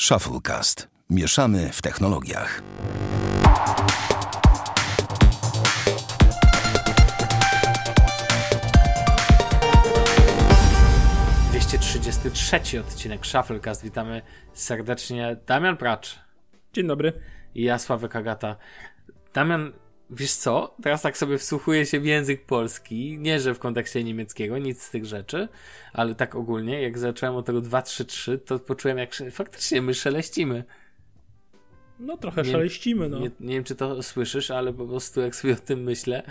Shufflecast. Mieszamy w technologiach. trzeci odcinek Shufflecast. Witamy serdecznie Damian Pracz Dzień dobry. i ja, Sławek Agata. Damian, wiesz co? Teraz tak sobie wsłuchuję się w język polski. Nie, że w kontekście niemieckiego, nic z tych rzeczy, ale tak ogólnie, jak zacząłem od tego 2-3-3, to poczułem, jak faktycznie my szeleścimy. No trochę Nie- szeleścimy, no. Nie, nie wiem, czy to słyszysz, ale po prostu jak sobie o tym myślę,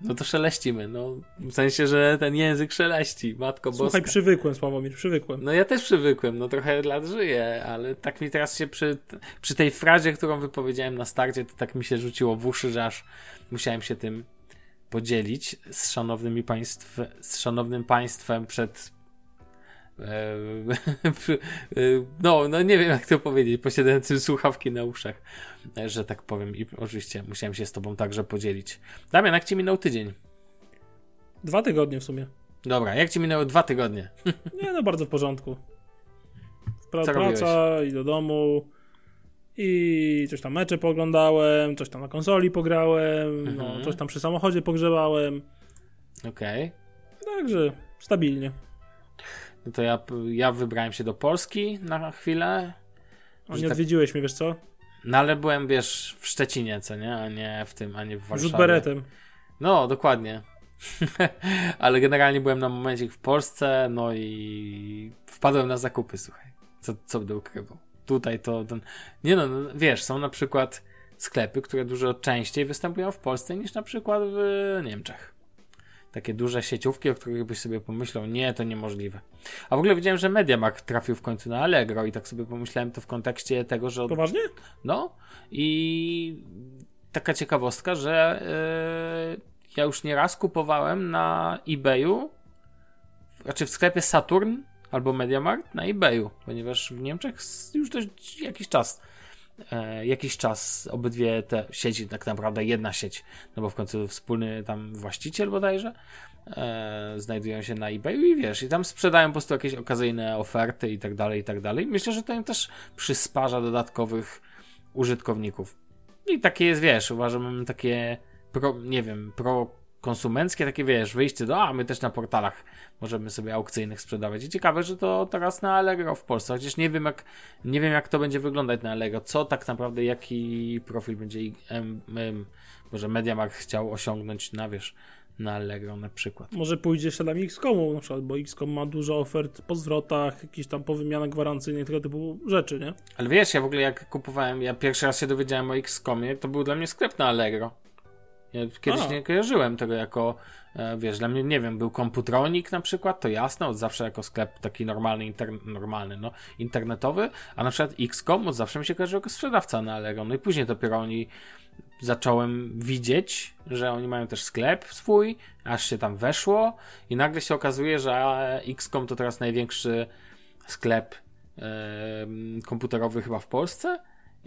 no to szeleścimy. No, w sensie, że ten język szeleści, Matko Słuchaj, Boska. przywykłem, Sławomir, przywykłem. No ja też przywykłem, no trochę lat żyję, ale tak mi teraz się przy, przy tej frazie, którą wypowiedziałem na starcie, to tak mi się rzuciło w uszy, że aż musiałem się tym podzielić z szanownymi państw, z szanownym państwem przed no, no nie wiem jak to powiedzieć, posiadającym słuchawki na uszach, e, że tak powiem i oczywiście musiałem się z tobą także podzielić. Damian, jak ci minął tydzień? Dwa tygodnie w sumie. Dobra, jak ci minęły dwa tygodnie? Nie, no bardzo w porządku. Pra Co praca i do domu. I coś tam mecze pooglądałem, coś tam na konsoli pograłem, no, Mhm. coś tam przy samochodzie pogrzebałem. Okej. Także stabilnie. No to ja, ja wybrałem się do Polski na chwilę. A Że nie tak- odwiedziłeś mnie, wiesz co? No ale byłem, wiesz, w Szczecinie, co nie? A nie w tym, a nie w Warszawie. Rzut beretem. No, dokładnie. ale generalnie byłem na momencik w Polsce, no i wpadłem na zakupy, słuchaj. Co, co będę ukrywał. Tutaj to ten... Nie no, no, wiesz, są na przykład sklepy, które dużo częściej występują w Polsce niż na przykład w Niemczech. Takie duże sieciówki, o których byś sobie pomyślał, nie, to niemożliwe. A w ogóle widziałem, że MediaMarkt trafił w końcu na Allegro i tak sobie pomyślałem to w kontekście tego, że od Poważnie? no i taka ciekawostka, że yy, ja już nieraz kupowałem na eBayu, znaczy w sklepie Saturn albo MediaMarkt na eBayu, ponieważ w Niemczech już dość jakiś czas jakiś czas obydwie te sieci, tak naprawdę jedna sieć, no bo w końcu wspólny tam właściciel bodajże e, znajdują się na eBayu i wiesz, i tam sprzedają po prostu jakieś okazyjne oferty i tak dalej, i tak dalej. Myślę, że to im też przysparza dodatkowych użytkowników. I takie jest, wiesz, uważam takie, pro, nie wiem, pro konsumenckie, takie wiesz, wyjście do, a my też na portalach możemy sobie aukcyjnych sprzedawać. I ciekawe, że to teraz na Allegro w Polsce, chociaż nie wiem jak, nie wiem jak to będzie wyglądać na Allegro, co tak naprawdę, jaki profil będzie, em, em, może MediaMarkt chciał osiągnąć na, wiesz, na Allegro na przykład. Może pójdzie śladami XCOMu na przykład, bo XCOM ma dużo ofert po zwrotach, jakieś tam po wymianach gwarancyjnych, tego typu rzeczy, nie? Ale wiesz, ja w ogóle jak kupowałem, ja pierwszy raz się dowiedziałem o XCOMie, to był dla mnie sklep na Allegro. Ja kiedyś A. nie kojarzyłem tego jako, e, wiesz, dla mnie, nie wiem, był komputronik na przykład, to jasne, od zawsze jako sklep taki normalny, normalny, no, internetowy, a na przykład XCOM od zawsze mi się kojarzył jako sprzedawca na Allegro. No i później dopiero oni zacząłem widzieć, że oni mają też sklep swój, aż się tam weszło i nagle się okazuje, że XCOM to teraz największy sklep em, komputerowy chyba w Polsce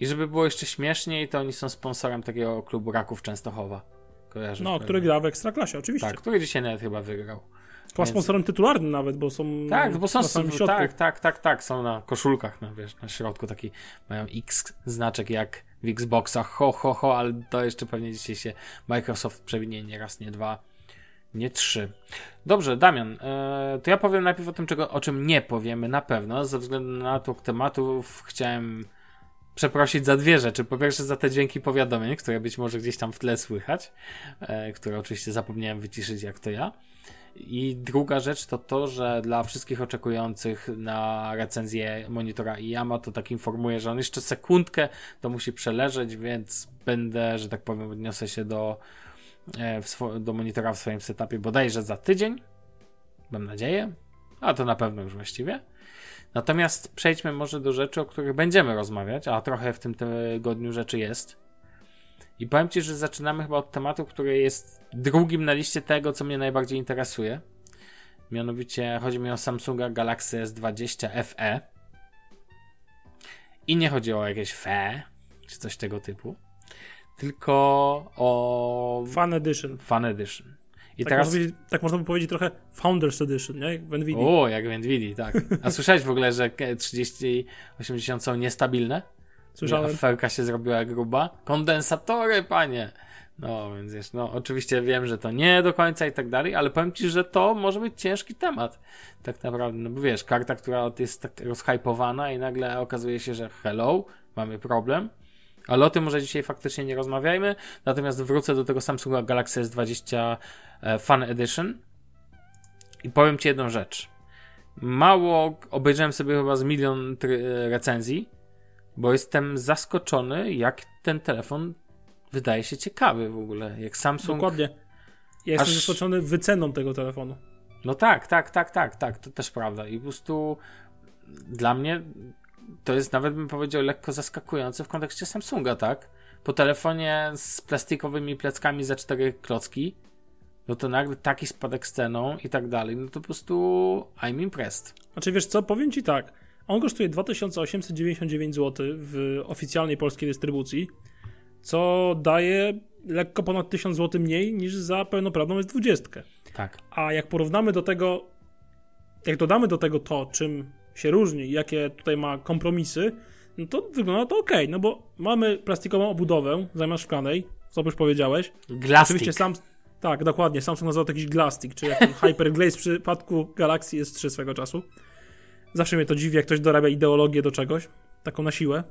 i żeby było jeszcze śmieszniej, to oni są sponsorem takiego klubu Raków Częstochowa. Kojarzysz? No, który gra w Ekstraklasie, oczywiście. Tak, który dzisiaj nawet chyba wygrał. Chyba Więc- sponsorem tytularnym nawet, bo są Tak, bo są na tak, tak, tak, tak, są na koszulkach, no wiesz, na środku taki mają X znaczek jak w Xboxach, ho, ho, ho, ale to jeszcze pewnie dzisiaj się Microsoft przewinie nie raz, nie dwa, nie trzy. Dobrze, Damian, e, to ja powiem najpierw o tym, czego, o czym nie powiemy na pewno, ze względu na to tematów chciałem przeprosić za dwie rzeczy. Po pierwsze za te dźwięki powiadomień, które być może gdzieś tam w tle słychać, e, które oczywiście zapomniałem wyciszyć jak to ja. I druga rzecz to to, że dla wszystkich oczekujących na recenzję monitora IAMA to tak informuję, że on jeszcze sekundkę to musi przeleżeć, więc będę, że tak powiem, odniosę się do, e, do monitora w swoim setupie bodajże za tydzień. Mam nadzieję. A to na pewno już właściwie. Natomiast przejdźmy może do rzeczy, o których będziemy rozmawiać, a trochę w tym tygodniu rzeczy jest. I powiem Ci, że zaczynamy chyba od tematu, który jest drugim na liście tego, co mnie najbardziej interesuje. Mianowicie chodzi mi o Samsunga Galaxy S20 FE. I nie chodzi o jakieś FE, czy coś tego typu, tylko o Fan Edition. Fan Edition. I tak, teraz... można tak można by powiedzieć trochę Founders Edition, nie? Jak w Nvidia. O, jak w Nvidia, tak. A słyszałeś w ogóle, że 3080 są niestabilne? Słyszałem. Aferka się zrobiła gruba. Kondensatory, panie! No, więc wiesz, no oczywiście wiem, że to nie do końca i tak dalej, ale powiem ci, że to może być ciężki temat. Tak naprawdę, no bo wiesz, karta, która jest tak rozhypowana i nagle okazuje się, że hello, mamy problem. Ale o tym może dzisiaj faktycznie nie rozmawiajmy. Natomiast wrócę do tego Samsunga Galaxy S20 e, Fan Edition i powiem ci jedną rzecz. Mało obejrzałem sobie chyba z milion recenzji, bo jestem zaskoczony, jak ten telefon wydaje się ciekawy w ogóle. Jak Samsung. Dokładnie. Ja jestem Aż- zaskoczony wyceną tego telefonu. No tak, tak, tak, tak, tak, to też prawda. I po prostu dla mnie to jest nawet bym powiedział lekko zaskakujące w kontekście Samsunga, tak? Po telefonie z plastikowymi pleckami za cztery klocki, no to nagle taki spadek z ceną i tak dalej, no to po prostu I'm impressed. Znaczy wiesz co, powiem ci tak. On kosztuje 2899 zł w oficjalnej polskiej dystrybucji, co daje lekko ponad 1000 zł mniej niż za pełnoprawną S20. Tak. A jak porównamy do tego, jak dodamy do tego to, czym się różni, jakie tutaj ma kompromisy, no to wygląda to ok, no bo mamy plastikową obudowę zamiast szklanej, co już powiedziałeś. Glastic. Oczywiście sam, tak, dokładnie, Samsung nazywał to jakiś Glastic, czy jak Hyperglaze w przypadku Galaxy S3 swego czasu. Zawsze mnie to dziwi, jak ktoś dorabia ideologię do czegoś, taką na siłę.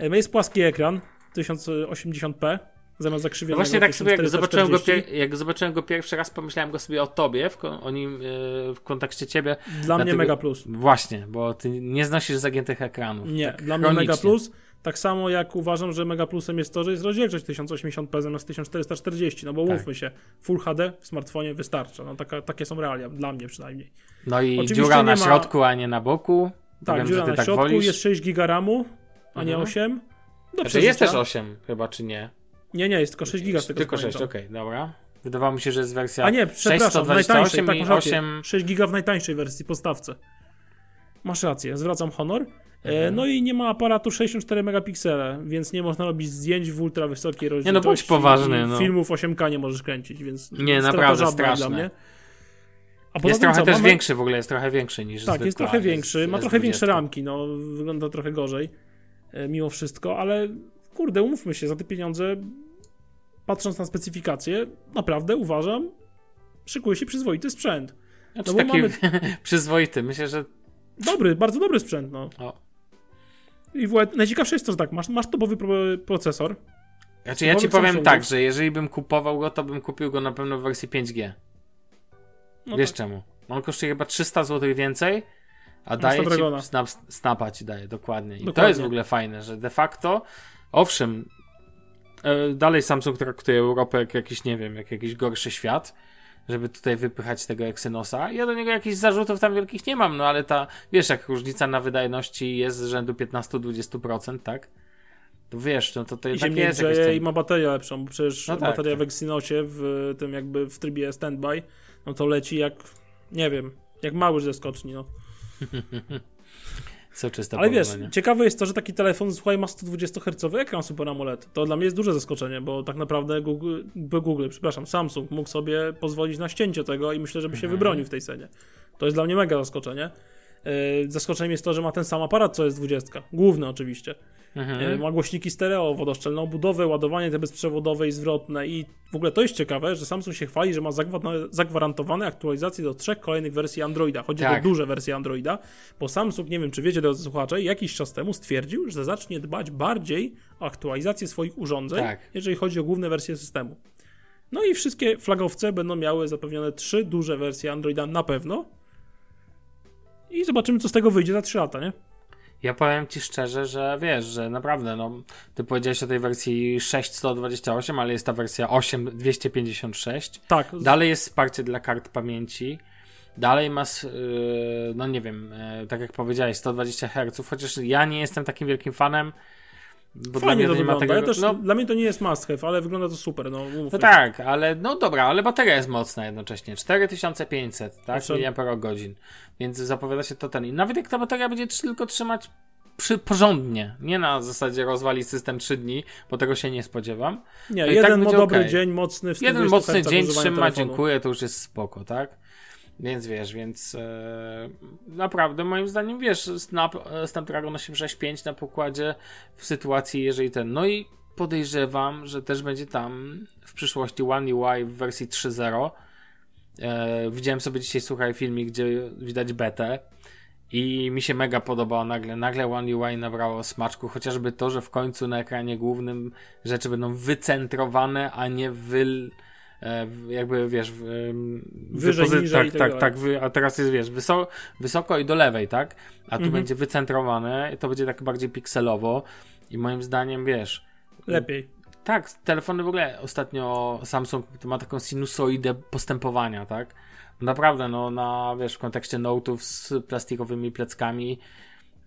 E, Jest płaski ekran, 1080p, zamiast No zakrzywionego właśnie tak sobie, jak zobaczyłem, go 1440. pier- jak zobaczyłem go pierwszy raz, pomyślałem go sobie o tobie, w, o nim yy, w kontekście ciebie. Dla mnie Dlatego- mega plus. Właśnie, bo ty nie znosisz zagiętych ekranów. Nie, tak dla mnie mega plus. Tak samo jak uważam, że mega plusem jest to, że jest rozdzielczość 1080p zamiast 1440, no bo Tak. mówmy się, Full HD w smartfonie wystarcza. No taka, takie są realia, dla mnie przynajmniej. No i Oczywiście dziura na ma- środku, a nie na boku. Tak, Wiem, dziura na tak środku, wolisz. jest 6 giga RAMu, a nie Mhm. 8. Do Znaczy jest też 8 chyba, czy nie? Nie, nie, jest tylko 6 giga z tego Tylko co 6, pamiętam. okej, dobra. Wydawało mi się, że jest wersja A nie, przepraszam, w najtańszej, 628 tak masz rację. 8... 6 giga w najtańszej wersji, podstawce. Masz rację, zwracam honor. E, Mhm. no i nie ma aparatu 64 megapiksele, więc nie można robić zdjęć w ultra wysokiej rozdzielczości. no bądź poważny, no. Filmów 8K nie możesz kręcić, więc Nie, naprawdę straszne. dla mnie. A Jest trochę co, też mamy- większy w ogóle, jest trochę większy niż Tak, jest trochę większy, ma jest trochę większe 20. ramki, no wygląda trochę gorzej e, mimo wszystko, ale kurde, umówmy się, za te pieniądze patrząc na specyfikacje, naprawdę uważam, szykuje się przyzwoity sprzęt. Znaczy no bo taki mamy- przyzwoity, myślę, że... Dobry, bardzo dobry sprzęt, no. O. I w najciekawsze jest to, że tak, masz, masz topowy pro, procesor, Znaczy ja ci powiem tak, że jeżeli bym kupował go, to bym kupił go na pewno w wersji 5G. no Wiesz tak, czemu? On kosztuje chyba 300 zł więcej, a daje ci snap, snapa ci daje, dokładnie. I to Dokładnie. jest w ogóle fajne, że de facto, owszem, dalej Samsung traktuje Europę jak jakiś, nie wiem, jak jakiś gorszy świat, żeby tutaj wypychać tego Exynosa. Ja do niego jakichś zarzutów tam wielkich nie mam, no ale ta, wiesz, jak różnica na wydajności jest z rzędu 15-20%, tak? To wiesz, no to to i tak jest i ma baterię lepszą, bo przecież No tak, bateria tak. w Exynosie w tym jakby w trybie standby, no to leci jak, nie wiem, jak mały ze skoczni, no. Ale wiesz, ciekawe jest to, że taki telefon, słuchaj, ma 120 Hz ekran Super AMOLED. To dla mnie jest duże zaskoczenie, bo tak naprawdę Google, Google, przepraszam, Samsung mógł sobie pozwolić na ścięcie tego i myślę, żeby się Mhm. wybronił w tej cenie. To jest dla mnie mega zaskoczenie. Yy, Zaskoczeniem jest to, że ma ten sam aparat, co jest 20. Główny oczywiście. Mhm. Yy, Ma głośniki stereo, wodoszczelną budowę, ładowanie te bezprzewodowe i zwrotne i w ogóle to jest ciekawe, że Samsung się chwali, że ma zagwa- zagwarantowane aktualizacje do trzech kolejnych wersji Androida. Chodzi Tak. o duże wersje Androida, bo Samsung, nie wiem czy wiecie drodzy słuchacze, jakiś czas temu stwierdził, że zacznie dbać bardziej o aktualizację swoich urządzeń, Tak. jeżeli chodzi o główne wersje systemu. No i wszystkie flagowce będą miały zapewnione trzy duże wersje Androida na pewno. I zobaczymy, co z tego wyjdzie za 3 lata, nie? Ja powiem ci szczerze, że wiesz, że naprawdę, no, ty powiedziałeś o tej wersji 6.128, ale jest ta wersja 8.256. Tak, Dalej jest wsparcie dla kart pamięci. Dalej masz, yy, no nie wiem, yy, tak jak powiedziałeś, 120 Hz, chociaż ja nie jestem takim wielkim fanem, bo dla fajnie mnie to wygląda. tego... ja też, no, Dla mnie to nie jest must have, ale wygląda to super. No, no tak, ale no dobra, ale bateria jest mocna jednocześnie. 4500, tak? Owszem. mAh, więc zapowiada się to ten. I nawet jak ta bateria będzie tylko trzymać przy, porządnie. Nie na zasadzie rozwalić system 3 dni, bo tego się nie spodziewam. Nie, i jeden tak dobry okej. dzień, mocny w Jeden 120 mocny dzień trzyma, telefonu. dziękuję, to już jest spoko, tak? Więc wiesz, więc e, naprawdę moim zdaniem, wiesz, Snap, Snapdragon 865 na pokładzie w sytuacji, jeżeli ten, no i podejrzewam, że też będzie tam w przyszłości One UI w wersji 3.0. E, widziałem sobie dzisiaj, słuchaj, filmik, gdzie widać betę i mi się mega podobało nagle. Nagle One UI nabrało smaczku, chociażby to, że w końcu na ekranie głównym rzeczy będą wycentrowane, a nie wy... e, jakby wiesz, Wyżej, wypozy- niżej tak, tak tak, wy, a teraz jest, wiesz, wysoko, wysoko i do lewej, tak? A tu Mhm. będzie wycentrowane, to będzie tak bardziej pikselowo i moim zdaniem, wiesz, Lepiej. tak, telefony w ogóle ostatnio Samsung ma taką sinusoidę postępowania, tak? Naprawdę, no na, wiesz, w kontekście Note'ów z plastikowymi pleckami,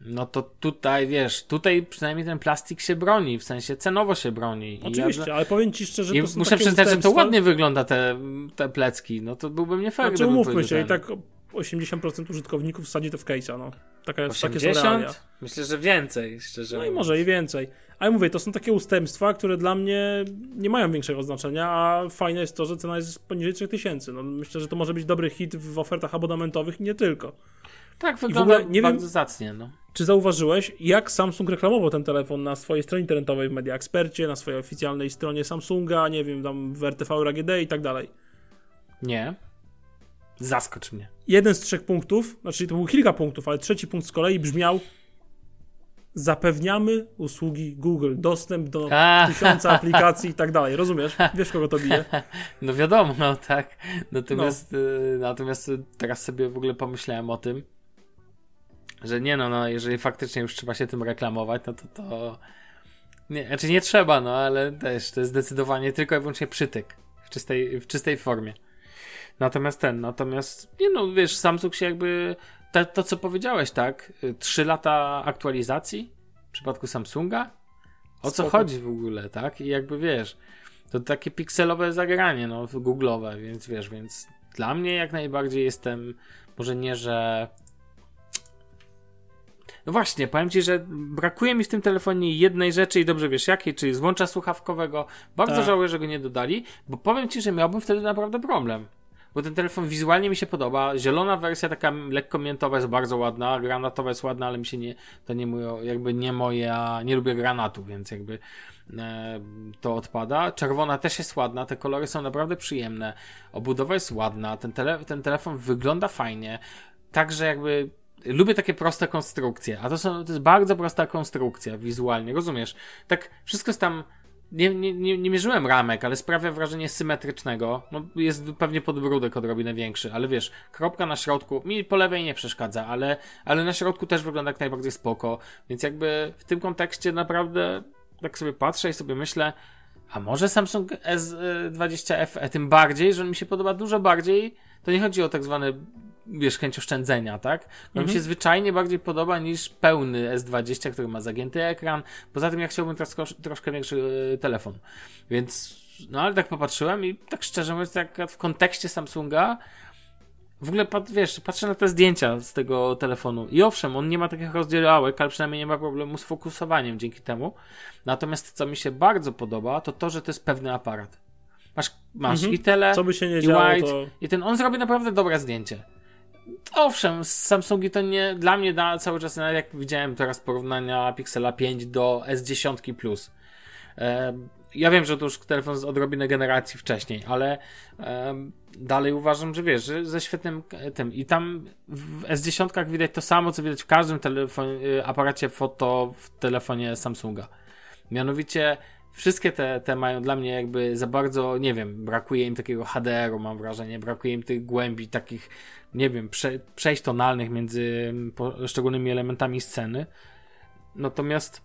no to tutaj, wiesz, tutaj przynajmniej ten plastik się broni, w sensie cenowo się broni. I Oczywiście, ja, ale powiem ci szczerze, i to są muszę przyznać, że to ładnie wygląda te, te plecki, no to byłbym nie fair, Znaczy, umówmy się, i ten. tak 80% użytkowników wsadzi to w case'a, no. Taka jest, takie są realia. 80? Myślę, że więcej, szczerze No i mówiąc. może i więcej. Ale mówię, to są takie ustępstwa, które dla mnie nie mają większego znaczenia, a fajne jest to, że cena jest poniżej 3000. No, myślę, że to może być dobry hit w ofertach abonamentowych i nie tylko. Tak, wygląda ogóle nie bardzo wiem- zacnie, no. Czy zauważyłeś, jak Samsung reklamował ten telefon na swojej stronie internetowej w Media Expercie, na swojej oficjalnej stronie Samsunga, nie wiem, tam w RTV RAGD i tak dalej? Nie. Zaskocz mnie. Jeden z trzech punktów, znaczy to było kilka punktów, ale trzeci punkt z kolei brzmiał zapewniamy usługi Google, dostęp do A. tysiąca aplikacji i tak dalej. Rozumiesz? Wiesz, kogo to bije? No wiadomo, no tak. Natomiast, y, natomiast teraz sobie w ogóle pomyślałem o tym, że nie no, no, jeżeli faktycznie już trzeba się tym reklamować, no to to... Nie, znaczy nie trzeba, no ale też to jest zdecydowanie tylko i wyłącznie przytyk w czystej, w czystej formie. Natomiast ten, natomiast nie no, wiesz, Samsung się jakby to, to co powiedziałeś, tak? y, Trzy lata aktualizacji w przypadku Samsunga? O co Spoko. chodzi w ogóle, tak? I jakby wiesz, to takie pikselowe zagranie, no, googlowe, więc wiesz, więc dla mnie jak najbardziej jestem, może nie, że. No właśnie, powiem ci, że brakuje mi w tym telefonie jednej rzeczy i dobrze wiesz jakiej, czyli złącza słuchawkowego. Bardzo Tak. żałuję, że go nie dodali, bo powiem ci, że miałbym wtedy naprawdę problem. Bo ten telefon wizualnie mi się podoba. Zielona wersja, taka lekko miętowa jest bardzo ładna, granatowa jest ładna, ale mi się nie, to nie moje, jakby nie moja, nie lubię granatu, więc jakby e, to odpada. Czerwona też jest ładna, te kolory są naprawdę przyjemne. Obudowa jest ładna, ten, tele, ten telefon wygląda fajnie. Także jakby lubię takie proste konstrukcje, a to, są, to jest bardzo prosta konstrukcja wizualnie, rozumiesz? Tak, wszystko jest tam. Nie, nie, nie, nie mierzyłem ramek, ale sprawia wrażenie symetrycznego. No, jest pewnie podbródek odrobinę większy, ale wiesz, kropka na środku mi po lewej nie przeszkadza, ale, ale na środku też wygląda jak najbardziej spoko. Więc jakby w tym kontekście naprawdę tak sobie patrzę i sobie myślę, a może Samsung S20 FE, tym bardziej, że on mi się podoba dużo bardziej. To nie chodzi o tak zwane, wiesz, chęć oszczędzenia, tak? On mi się zwyczajnie bardziej podoba niż pełny S20, który ma zagięty ekran. Poza tym ja chciałbym trosz- troszkę większy e, telefon. Więc, no ale tak popatrzyłem i tak szczerze mówiąc, tak w kontekście Samsunga, w ogóle, wiesz, patrzę na te zdjęcia z tego telefonu i owszem, on nie ma takich rozdziałek, ale przynajmniej nie ma problemu z fokusowaniem dzięki temu. Natomiast co mi się bardzo podoba, to to, że to jest pewny aparat. Masz, masz Mhm. i tele, i działo, wide, to... i ten, on zrobi naprawdę dobre zdjęcie. Owszem, Samsungi to nie, dla mnie da cały czas, jak widziałem teraz porównania Pixela 5 do S10 Plus. E, ja wiem, że to już telefon z odrobinę generacji wcześniej, ale em, dalej uważam, że wiesz, że ze świetnym e, tym. I tam w S10 widać to samo, co widać w każdym y, aparacie foto w telefonie Samsunga. Mianowicie wszystkie te, te mają dla mnie jakby za bardzo, nie wiem, brakuje im takiego HDR-u, mam wrażenie, brakuje im tych głębi, takich, nie wiem, prze, przejść tonalnych między poszczególnymi elementami sceny. Natomiast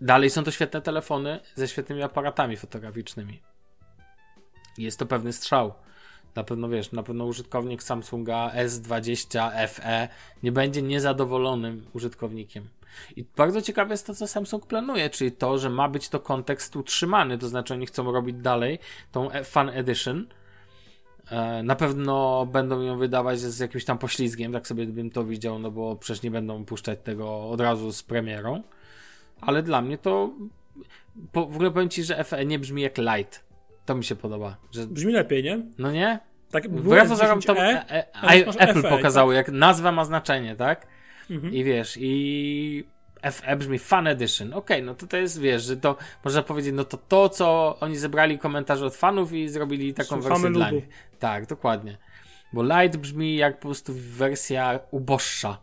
dalej są to świetne telefony ze świetnymi aparatami fotograficznymi. Jest to pewny strzał. Na pewno wiesz, na pewno użytkownik Samsunga S20 FE nie będzie niezadowolonym użytkownikiem. I bardzo ciekawe jest to, co Samsung planuje, czyli to, że ma być to kontekst utrzymany, to znaczy oni chcą robić dalej tą e- Fan Edition, na pewno będą ją wydawać z jakimś tam poślizgiem, tak sobie bym to widział, no bo przecież nie będą puszczać tego od razu z premierą. Ale dla mnie to. Po, w ogóle powiem ci, że FE nie brzmi jak light. To mi się podoba. Że, Brzmi lepiej, nie? no nie? Tak, Wbrew pozorom to E, e, e, masz Apple FE, pokazało, jak nazwa ma znaczenie, tak? Mhm. I wiesz, i FE brzmi Fan Edition. Okej, no to to jest, wiesz, że to można powiedzieć, no to to, co oni zebrali komentarze od fanów i zrobili taką Słuchamy wersję dla ludu. nich. Tak, dokładnie. Bo Light brzmi jak po prostu wersja uboższa.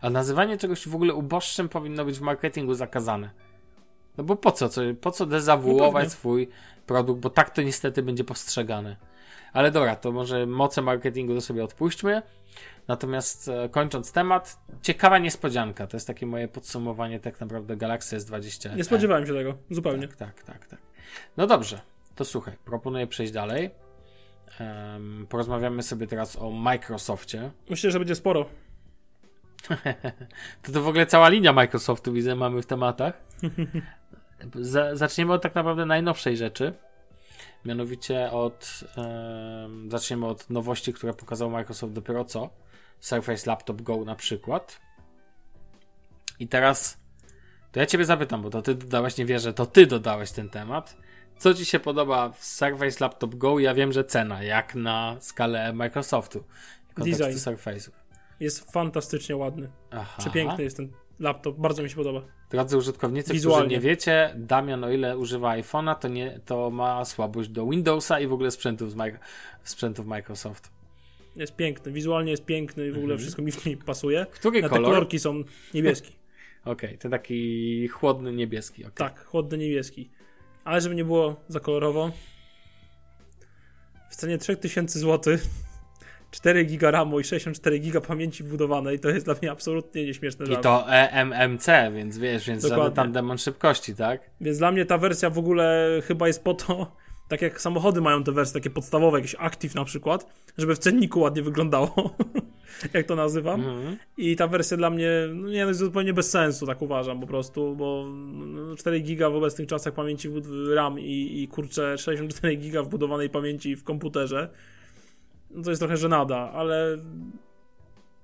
A nazywanie czegoś w ogóle uboższym powinno być w marketingu zakazane. No bo po co? co po co No dezawuować pewnie. swój produkt, bo tak to niestety będzie postrzegane. Ale dobra, to może moce marketingu to sobie odpuśćmy. Natomiast e, kończąc temat, ciekawa niespodzianka. To jest takie moje podsumowanie tak naprawdę Galaxy S20. Nie spodziewałem się tego, zupełnie. Tak, tak, tak, tak. No dobrze, to słuchaj, proponuję przejść dalej. Em, porozmawiamy sobie teraz o Microsoftie. Myślę, że będzie sporo. To to w ogóle cała linia Microsoftu widzę mamy w tematach. Za, zaczniemy od tak naprawdę najnowszej rzeczy. Mianowicie od em, zaczniemy od nowości, które pokazał Microsoft dopiero co. Surface Laptop Go na przykład. I teraz to ja ciebie zapytam, bo to ty dodałeś, nie wierzę, to ty dodałeś ten temat. Co ci się podoba w Surface Laptop Go? Ja wiem, że cena, jak na skalę Microsoftu. Design. Surface'ów. Jest fantastycznie ładny. Aha. Przepiękny jest ten laptop, bardzo mi się podoba. Drodzy użytkownicy, którzy Wizualnie. nie wiecie, Damian o ile używa iPhone'a, to, nie, to ma słabość do Windowsa i w ogóle sprzętów, z sprzętów Microsoft. Jest piękny, wizualnie jest piękny i w ogóle wszystko mi w nim pasuje. Który Na te kolor? kolorki są niebieski. Okej, to taki chłodny niebieski. Okay. Tak, chłodny niebieski. Ale żeby nie było za kolorowo, w cenie 3000 zł 4 giga RAMu i 64 giga pamięci wbudowanej to jest dla mnie absolutnie nieśmieszne. I to eMMC, więc wiesz, więc tam demon szybkości, tak? Więc dla mnie ta wersja w ogóle chyba jest po to, tak jak samochody mają te wersje takie podstawowe, jakieś Active na przykład, żeby w cenniku ładnie wyglądało, jak to nazywam. Mhm. I ta wersja dla mnie, no nie, no jest zupełnie bez sensu, tak uważam po prostu, bo no, 4 giga w obecnych czasach pamięci w- RAM i, i kurczę 64 giga wbudowanej pamięci w komputerze, no to jest trochę żenada, ale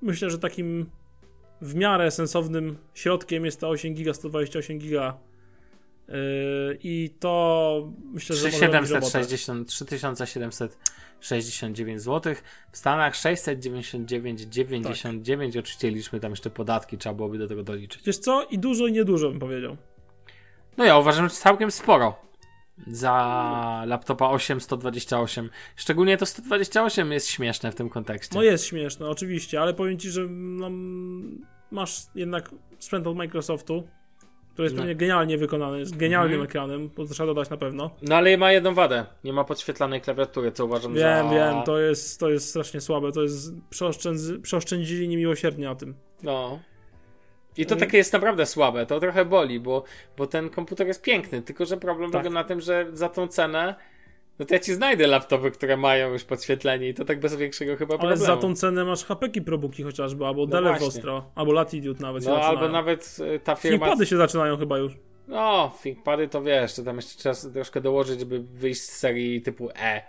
myślę, że takim w miarę sensownym środkiem jest ta 8 giga, 128 giga i to myślę, że może robić robotę. 3760, 3769 zł. W Stanach 699,99. Tak. Oczywiście liczmy tam jeszcze podatki, trzeba byłoby do tego doliczyć. Wiesz co? I dużo i niedużo bym powiedział. No ja uważam, że całkiem sporo. Za laptopa 8128. Szczególnie to 128 jest śmieszne w tym kontekście. No jest śmieszne, oczywiście, ale powiem ci, że no, masz jednak sprzęt od Microsoftu, który jest No. pewnie genialnie wykonany, jest genialnym Mhm. ekranem, bo to trzeba dodać na pewno. No ale ma jedną wadę. Nie ma podświetlanej klawiatury, co uważam Wiem, za... wiem, to jest, to jest strasznie słabe, to jest, przeoszczędzy, przeoszczędzili niemiłosiernie na tym. No. I to Mm. takie jest naprawdę słabe, to trochę boli, bo, bo ten komputer jest piękny, tylko że problem Tak. polega na tym, że za tą cenę no to ja ci znajdę laptopy, które mają już podświetlenie i to tak bez większego chyba Ale problemu. za tą cenę masz HP ProBooki chociażby, albo No Dell właśnie. Vostro, albo Latitude nawet No albo nawet y, ta firma... Thinkpady się zaczynają chyba już. No, ThinkPady to wiesz, to tam jeszcze trzeba troszkę dołożyć, żeby wyjść z serii typu E.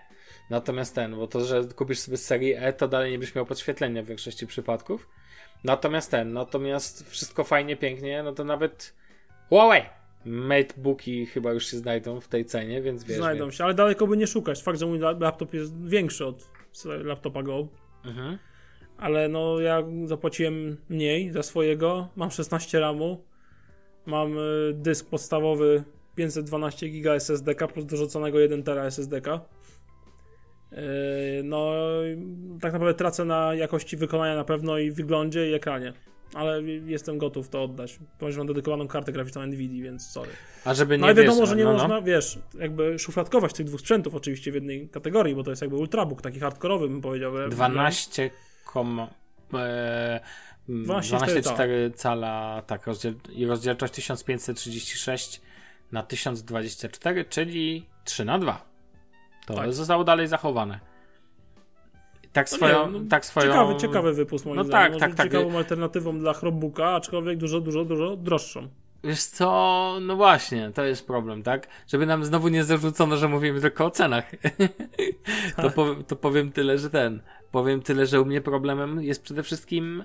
Natomiast ten, bo to, że kupisz sobie z serii E, to dalej nie byś miał podświetlenia w większości przypadków. Natomiast ten, natomiast wszystko fajnie, pięknie, no to nawet Huawei Matebooki chyba już się znajdą w tej cenie, więc wiesz. Znajdą więc... się, ale daleko by nie szukać. Fakt, że mój la- laptop jest większy od laptopa Go, Mhm. ale no ja zapłaciłem mniej za swojego. Mam 16 RAMu, mam y, dysk podstawowy 512 GB SSD plus dorzuconego 1 TB SSD. No, tak naprawdę tracę na jakości wykonania na pewno i wyglądzie i ekranie. Ale jestem gotów to oddać. Ponieważ mam dedykowaną kartę graficzną Nvidia, więc sorry. A żeby nie No ale wiadomo, wiesz, że nie no, no. można, wiesz, jakby szufladkować tych dwóch sprzętów oczywiście w jednej kategorii, bo to jest jakby ultrabook, taki hardkorowy bym powiedział. 12, kom, e, 12,4 12,4 cala, tak, rozdziel, i rozdzielczość 1536 na 1024, czyli 3 na 2. To Tak. zostało dalej zachowane. Tak No swoją, nie, no, tak swoją... Ciekawy, ciekawy wypust moim No zdaniem. tak, Może tak, tak. Ciekawą alternatywą dla Chromebooka, aczkolwiek dużo, dużo, dużo droższą. Wiesz co, no właśnie, to jest problem, tak? Żeby nam znowu nie zarzucono, że mówimy tylko o cenach. to, Tak. po, to powiem tyle, że ten. Powiem tyle, że u mnie problemem jest przede wszystkim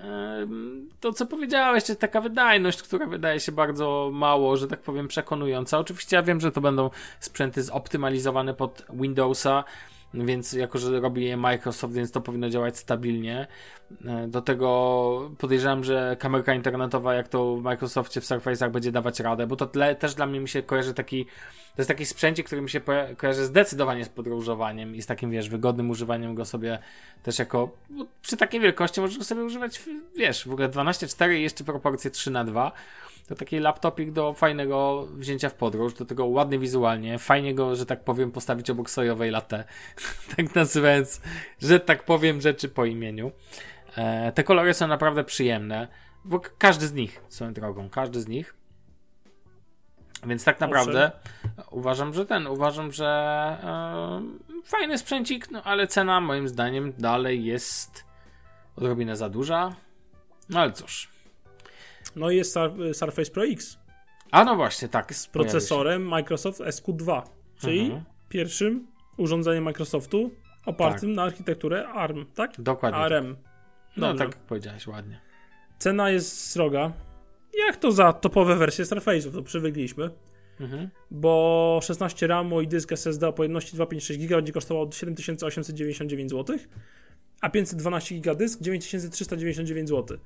to, co powiedziałeś, taka wydajność, która wydaje się bardzo mało, że tak powiem, przekonująca. Oczywiście ja wiem, że to będą sprzęty zoptymalizowane pod Windowsa, więc jako, że robi je Microsoft, więc to powinno działać stabilnie. E, Do tego podejrzewam, że kamerka internetowa, jak to w Microsoftie, w Surface'ach będzie dawać radę, bo to tle, też dla mnie mi się kojarzy taki, to jest taki sprzęcik, który mi się kojarzy zdecydowanie z podróżowaniem i z takim, wiesz, wygodnym używaniem go sobie też jako, bo przy takiej wielkości możesz go sobie używać, wiesz, w ogóle 12.4 i jeszcze proporcje 3 na 2 to taki laptopik do fajnego wzięcia w podróż, do tego ładny wizualnie, fajnie go, że tak powiem, postawić obok sojowej latte, tak nazywając, że tak powiem, rzeczy po imieniu. E, te kolory są naprawdę przyjemne, bo każdy z nich, swoją drogą, każdy z nich. Więc tak naprawdę uważam, że ten, uważam, że e, fajny sprzęcik, no ale cena moim zdaniem dalej jest odrobinę za duża. No ale cóż. No i jest Sur- Surface Pro X A no właśnie, tak. z procesorem Microsoft SQ2, czyli Mhm. pierwszym urządzeniem Microsoftu opartym Tak. na architekturę ARM, tak? Dokładnie. tak. ARM. No Dobrze. tak jak powiedziałeś ładnie. Cena jest sroga. Jak to za topowe wersje Surface'ów, to przywykliśmy. Mhm. Bo 16 RAMu i dysk SSD o pojemności 256 GB będzie kosztował 7899 zł, a 512 GB dysk 9399 zł.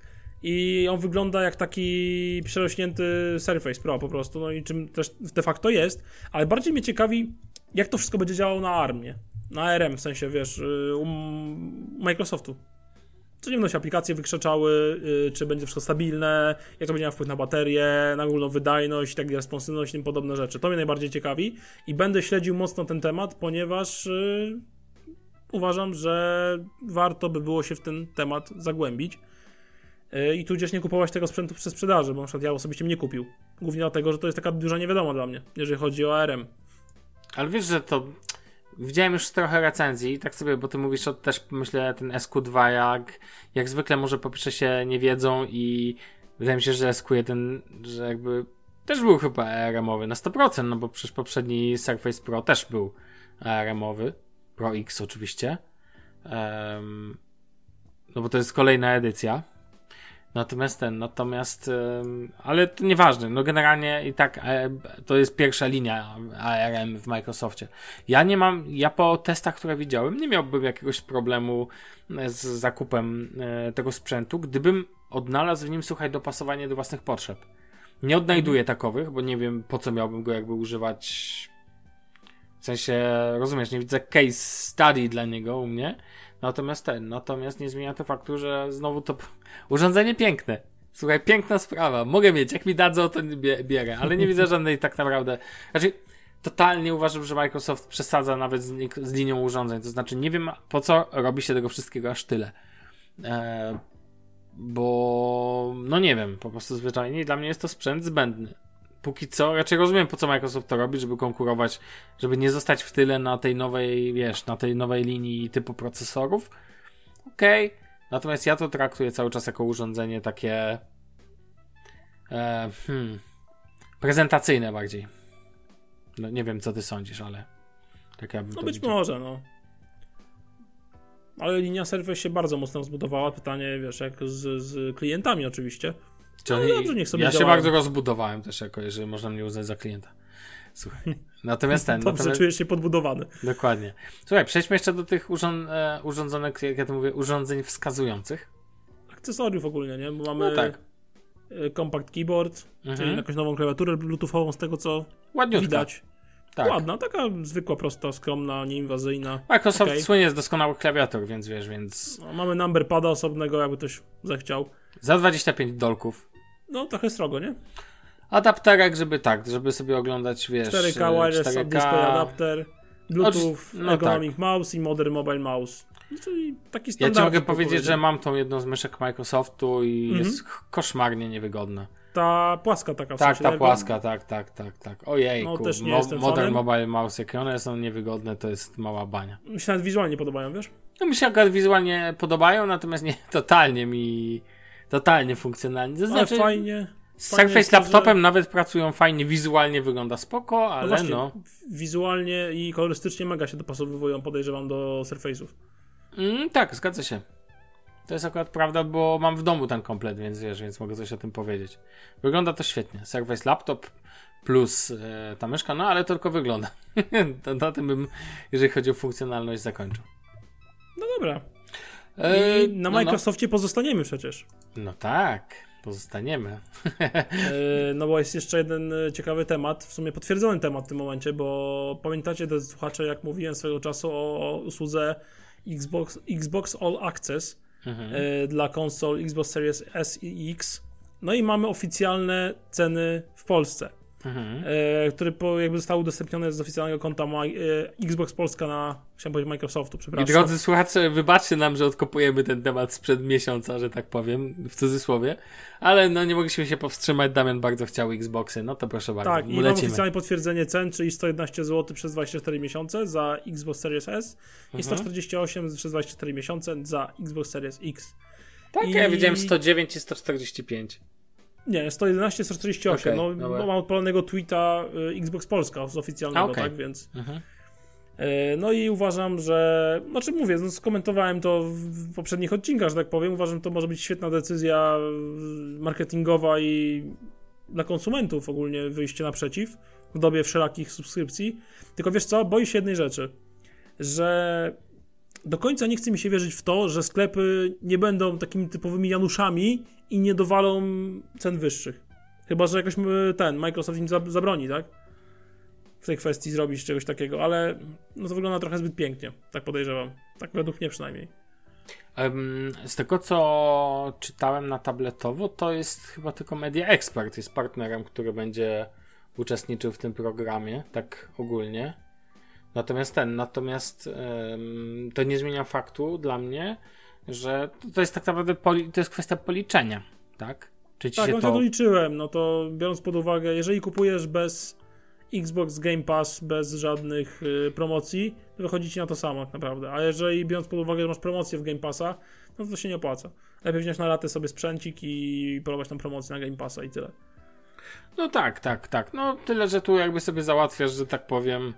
I on wygląda jak taki przerośnięty Surface Pro po prostu, no i czym też de facto jest, ale bardziej mnie ciekawi, jak to wszystko będzie działało na ARMie, na ARM, w sensie, wiesz, y, u Microsoftu. Co nie będą się aplikacje wykrzeczały, y, czy będzie wszystko stabilne, jak to będzie miało wpływ na baterię, na ogólną wydajność, tak responsywność i podobne rzeczy. To mnie najbardziej ciekawi i będę śledził mocno ten temat, ponieważ y, uważam, że warto by było się w ten temat zagłębić. Y, I tudzież nie kupować tego sprzętu przez sprzedaży, bo na przykład ja osobiście nie kupił. Głównie dlatego, że to jest taka duża niewiadoma dla mnie, jeżeli chodzi o ARM. Ale wiesz, że to. Widziałem już trochę recenzji, tak sobie, bo ty mówisz o też, myślę, ten SQ2, jak, jak zwykle może po pierwsze się nie wiedzą i wydaje mi się, że SQ1, że jakby też był chyba ARM-owy na 100%, no bo przecież poprzedni Surface Pro też był ARM-owy, Pro X oczywiście. Em, no bo to jest kolejna edycja. Natomiast ten, natomiast, ale to nieważne, no generalnie i tak e, to jest pierwsza linia ARM w Microsoftie. Ja nie mam, ja po testach, które widziałem, nie miałbym jakiegoś problemu e, z zakupem e, tego sprzętu, gdybym odnalazł w nim, słuchaj, dopasowanie do własnych potrzeb. Nie odnajduję takowych, bo nie wiem po co miałbym go jakby używać. W sensie, rozumiesz, nie widzę case study dla niego u mnie. Natomiast ten, natomiast nie zmienia to faktu, że znowu to urządzenie piękne. Słuchaj, piękna sprawa. Mogę mieć, jak mi dadzą, to bie- bierę, ale nie widzę żadnej tak naprawdę. Znaczy, totalnie uważam, że Microsoft przesadza nawet z, z linią urządzeń. To znaczy, nie wiem po co robi się tego wszystkiego aż tyle. E, bo, no nie wiem, po prostu zwyczajnie dla mnie jest to sprzęt zbędny. Póki co, raczej rozumiem po co Microsoft to robi, żeby konkurować, żeby nie zostać w tyle na tej nowej, wiesz, na tej nowej linii typu procesorów. Okej. Natomiast ja to traktuję cały czas jako urządzenie takie e, hmm, prezentacyjne bardziej. No, nie wiem, co ty sądzisz, ale tak ja bym No być widział. może, no. Ale linia Surface się bardzo mocno zbudowała. Pytanie, wiesz, jak z, z klientami oczywiście. Czy No dobrze, niech sobie ja się działają. bardzo rozbudowałem też jako, jeżeli można mnie uznać za klienta. Słuchaj. Natomiast ten, Dobrze, natomiast, czujesz się podbudowany. dokładnie. Słuchaj, przejdźmy jeszcze do tych urząd, e, urządzonek, jak ja to mówię, urządzeń wskazujących. Akcesoriów ogólnie, nie? Bo mamy No tak. compact keyboard, Mhm. czyli jakąś nową klawiaturę bluetoothową z tego co Ładniutka. widać. Tak. Ładna, taka zwykła, prosta, skromna, nieinwazyjna. Microsoft Okej. słynie z doskonałych klawiatur, więc wiesz, więc No, mamy number pada osobnego, jakby ktoś zechciał. za 25 dolków. No, trochę srogo, nie? Adapterek, żeby tak, żeby sobie oglądać, wiesz, 4K e, wireless 4K. display adapter, Bluetooth, no ergonomic mouse i modern mobile mouse. No, Czyli taki Ja standard. ci mogę powiedzieć, że mam tą jedną z myszek Microsoftu i Mhm. jest koszmarnie niewygodna. Ta płaska taka w Tak, sensie, ta płaska, tak, tak, tak, tak. Ojejku, No, też nie Mo- jestem Modern fanem. Mobile Mouse, jakie one są niewygodne, to jest mała bania. Mi się nawet wizualnie podobają, wiesz? No mi się akurat wizualnie podobają, natomiast nie totalnie mi, totalnie funkcjonalnie. To Ale znaczy, fajnie. Z Surface laptopem że- nawet pracują fajnie, wizualnie wygląda spoko, No ale właśnie, no. wizualnie i kolorystycznie mega się dopasowują, podejrzewam, do Surface'ów. Mm, tak, zgadza się. To jest akurat prawda, bo mam w domu ten komplet, więc wiesz, więc mogę coś o tym powiedzieć. Wygląda to świetnie. Surface laptop plus e, ta myszka, no ale to tylko wygląda. na tym bym, jeżeli chodzi o funkcjonalność, zakończył. No dobra. E, I na no, Microsoftie pozostaniemy przecież. No, no tak, pozostaniemy. E, No bo jest jeszcze jeden e, ciekawy temat, w sumie potwierdzony temat w tym momencie, bo pamiętacie, te słuchacze, jak mówiłem swego czasu o, o usłudze Xbox, Xbox All Access Mhm. e, dla konsol Xbox Series S i X. No i mamy oficjalne ceny w Polsce, Mhm. e, które po, jakby zostały udostępnione z oficjalnego konta ma, e, Xbox Polska na, chciałem powiedzieć Microsoftu, I przepraszam. drodzy słuchacze, wybaczcie nam, że odkopujemy ten temat sprzed miesiąca, że tak powiem, w cudzysłowie, ale no nie mogliśmy się powstrzymać, Damian bardzo chciał Xboxy, no to proszę bardzo, Tak, i mam oficjalne potwierdzenie cen, czyli 111 zł przez 24 miesiące za Xbox Series S i Mhm. 148 przez 24 miesiące za Xbox Series X. Tak, I- ja widziałem 109 i 145. Nie, 111, 148. Okej, no, dobra. no, mam odpalonego tweeta y, Xbox Polska z oficjalnego, okej. tak, więc... Mhm. E, No i uważam, że. Znaczy mówię, no skomentowałem to w poprzednich odcinkach, że tak powiem. Uważam, że to może być świetna decyzja y, marketingowa i dla konsumentów ogólnie wyjście naprzeciw w dobie wszelakich subskrypcji. Tylko wiesz co, boję się jednej rzeczy, że do końca nie chce mi się wierzyć w to, że sklepy nie będą takimi typowymi Januszami i nie dowalą cen wyższych. Chyba, że jakoś y, ten Microsoft im zab- zabroni, tak? w tej kwestii zrobić czegoś takiego, ale no to wygląda trochę zbyt pięknie, tak podejrzewam. Tak według mnie przynajmniej. Z tego co czytałem na tabletowo, to jest chyba tylko Media Expert, jest partnerem, który będzie uczestniczył w tym programie, tak ogólnie. Natomiast ten, natomiast to nie zmienia faktu dla mnie, że to, jest tak naprawdę poli, to jest kwestia policzenia, tak? Czy ci Tak, się no to... doliczyłem, no to biorąc pod uwagę, jeżeli kupujesz bez Xbox Game Pass, bez żadnych y, promocji, to wychodzi ci na to samo tak naprawdę. A jeżeli biorąc pod uwagę, że masz promocję w Game Passa, no to się nie opłaca. Lepiej wziąć na latę sobie sprzęcik i polować tam promocję na Game Passa i tyle. No tak, tak, tak. No tyle, że tu jakby sobie załatwiasz, że tak powiem,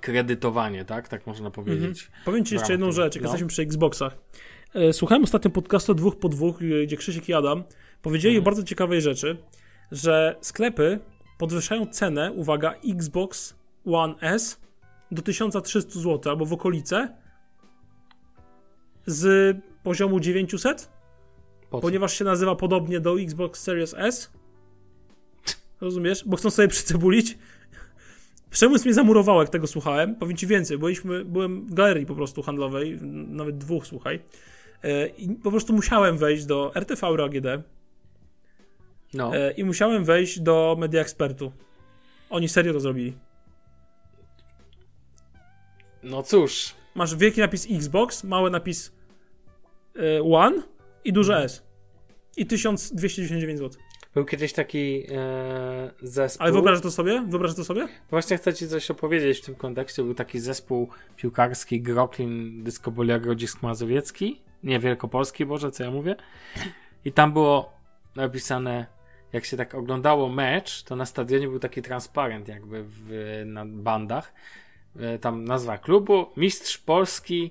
kredytowanie, tak? Tak można powiedzieć. Powiem ci jeszcze jedną rzecz, jak no. jesteśmy przy Xboxach. E, Słuchałem ostatnio podcastu dwóch po dwóch, y, gdzie Krzysiek i Adam powiedzieli Mhm. o bardzo ciekawej rzeczy, że sklepy podwyższają cenę, uwaga, Xbox One S do 1300 zł albo w okolice z poziomu 900, Po ponieważ się nazywa podobnie do Xbox Series S. Rozumiesz? Bo chcą sobie przycebulić. Przemysł mnie zamurował, jak tego słuchałem. Powiem ci więcej, byliśmy, byłem w galerii po prostu handlowej, nawet dwóch, słuchaj. E, I po prostu musiałem wejść do RTV AGD No. e, i musiałem wejść do Media Expertu. Oni serio to zrobili. no cóż, Masz wielki napis Xbox, mały napis e, One i duże. S. I 1299 zł. Był kiedyś taki e, zespół. Ale wyobrażasz to sobie? Wyobrażasz to sobie? Właśnie chcę ci coś opowiedzieć w tym kontekście. Był taki zespół piłkarski Groklin Dysko Grodzisk Mazowiecki. Nie, Wielkopolski, Boże, co ja mówię. I tam było napisane, jak się tak oglądało mecz, to na stadionie był taki transparent jakby w, na bandach. E, Tam nazwa klubu, mistrz Polski,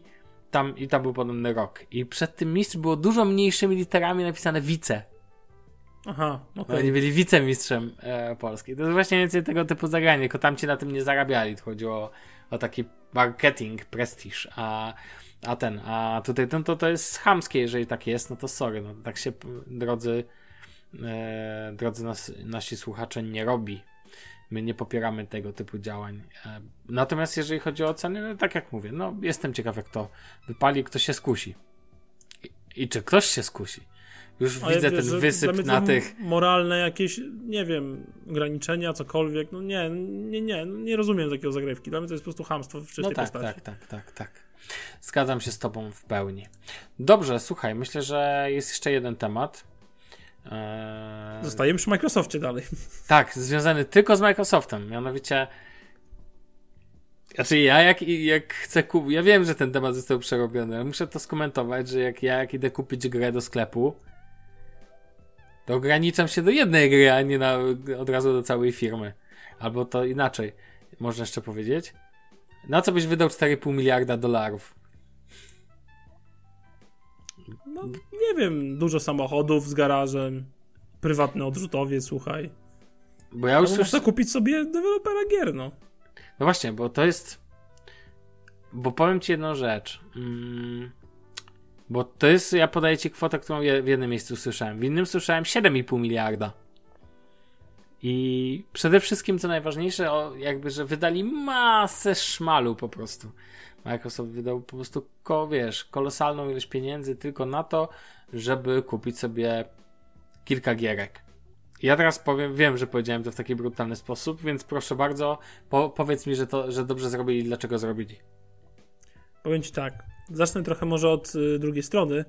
tam i tam był podobny rok. I przed tym mistrz było dużo mniejszymi literami napisane wice. Aha, okej. Oni byli wicemistrzem e, Polski. To jest właśnie więcej tego typu zagranie, tylko tam ci na tym nie zarabiali. To chodziło o, o taki marketing, prestiż, a, a ten, a tutaj no, to, to jest chamskie, jeżeli tak jest, no to sorry, no tak się, drodzy, e, drodzy nas, nasi słuchacze, nie robi. My nie popieramy tego typu działań. E, natomiast jeżeli chodzi o ceny, no tak jak mówię, no jestem ciekaw jak to wypali, kto się skusi. I, i czy ktoś się skusi. Już Ale widzę wiesz, ten wysyp na tych Moralne jakieś, nie wiem, ograniczenia, cokolwiek. No nie, nie, nie, nie rozumiem takiego zagrywki. Dla mnie to jest po prostu hamstwo w czystej No tak, postaci. tak, tak, tak, tak. Zgadzam się z Tobą w pełni. Dobrze, słuchaj, myślę, że jest jeszcze jeden temat. Eee, Zostajemy przy Microsoftie dalej. tak, związany tylko z Microsoftem. Mianowicie. Znaczy, ja jak, jak chcę kupić. Ja wiem, że ten temat został przerobiony, ale muszę to skomentować, że jak ja jak idę kupić grę do sklepu, to ograniczam się do jednej gry, a nie na, od razu do całej firmy. Albo to inaczej, można jeszcze powiedzieć. Na co byś wydał 4,5 miliarda dolarów? No, nie wiem, dużo samochodów z garażem, prywatny odrzutowiec, słuchaj. Bo ja już można kupić sobie dewelopera gier, no. No właśnie, bo to jest. Bo powiem ci jedną rzecz. Mm, bo to jest. Ja podaję ci kwotę, którą w jednym miejscu słyszałem. W innym słyszałem 7,5 miliarda. I przede wszystkim, co najważniejsze, o, jakby, że wydali masę szmalu po prostu. Microsoft wydał po prostu, ko, wiesz, kolosalną ilość pieniędzy tylko na to, żeby kupić sobie kilka gierek. Ja teraz powiem, wiem, że powiedziałem to w taki brutalny sposób, więc proszę bardzo, po, powiedz mi, że to, że dobrze zrobili, dlaczego zrobili. Powiem ci tak, zacznę trochę może od y, drugiej strony,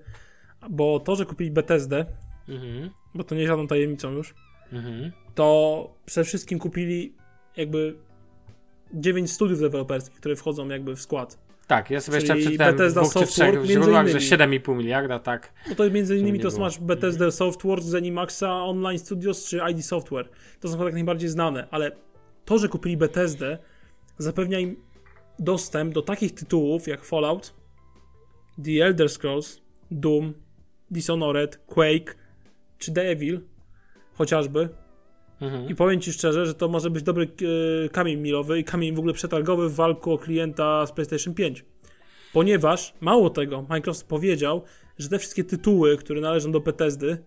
bo to, że kupili Bethesdę, Mhm, bo to nie jest żadną tajemnicą już, mhm. to przede wszystkim kupili jakby 9 studiów deweloperskich, które wchodzą jakby w skład. Tak, ja sobie jeszcze Czyli przeczytałem w Bethesda dwóch czy Software, trzech źródłach, że innymi. 7,5 miliarda, tak. No to między innymi to masz Bethesda Softworks, Zenimaxa, Online Studios czy ID Software. To są chyba tak najbardziej znane, ale to, że kupili Bethesdę zapewnia im dostęp do takich tytułów jak Fallout, The Elder Scrolls, Doom, Dishonored, Quake czy The Evil chociażby. Mhm. I powiem Ci szczerze, że to może być dobry e, kamień milowy i kamień w ogóle przetargowy w walku o klienta z PlayStation 5. Ponieważ, mało tego, Microsoft powiedział, że te wszystkie tytuły, które należą do Bethesdy,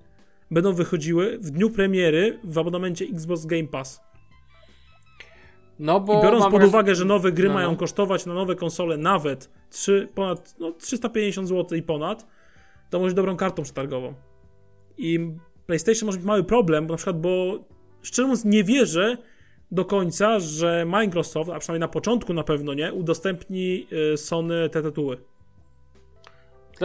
będą wychodziły w dniu premiery w abonamencie Xbox Game Pass. No bo I biorąc pod uwagę, że nowe gry No, no. mają kosztować na nowe konsole nawet 3, ponad no, 350 zł i ponad, to może być dobrą kartą przetargową. I PlayStation może mieć mały problem, bo na przykład, bo szczerze mówiąc nie wierzę do końca, że Microsoft, a przynajmniej na początku na pewno nie, udostępni y, Sony te tytuły.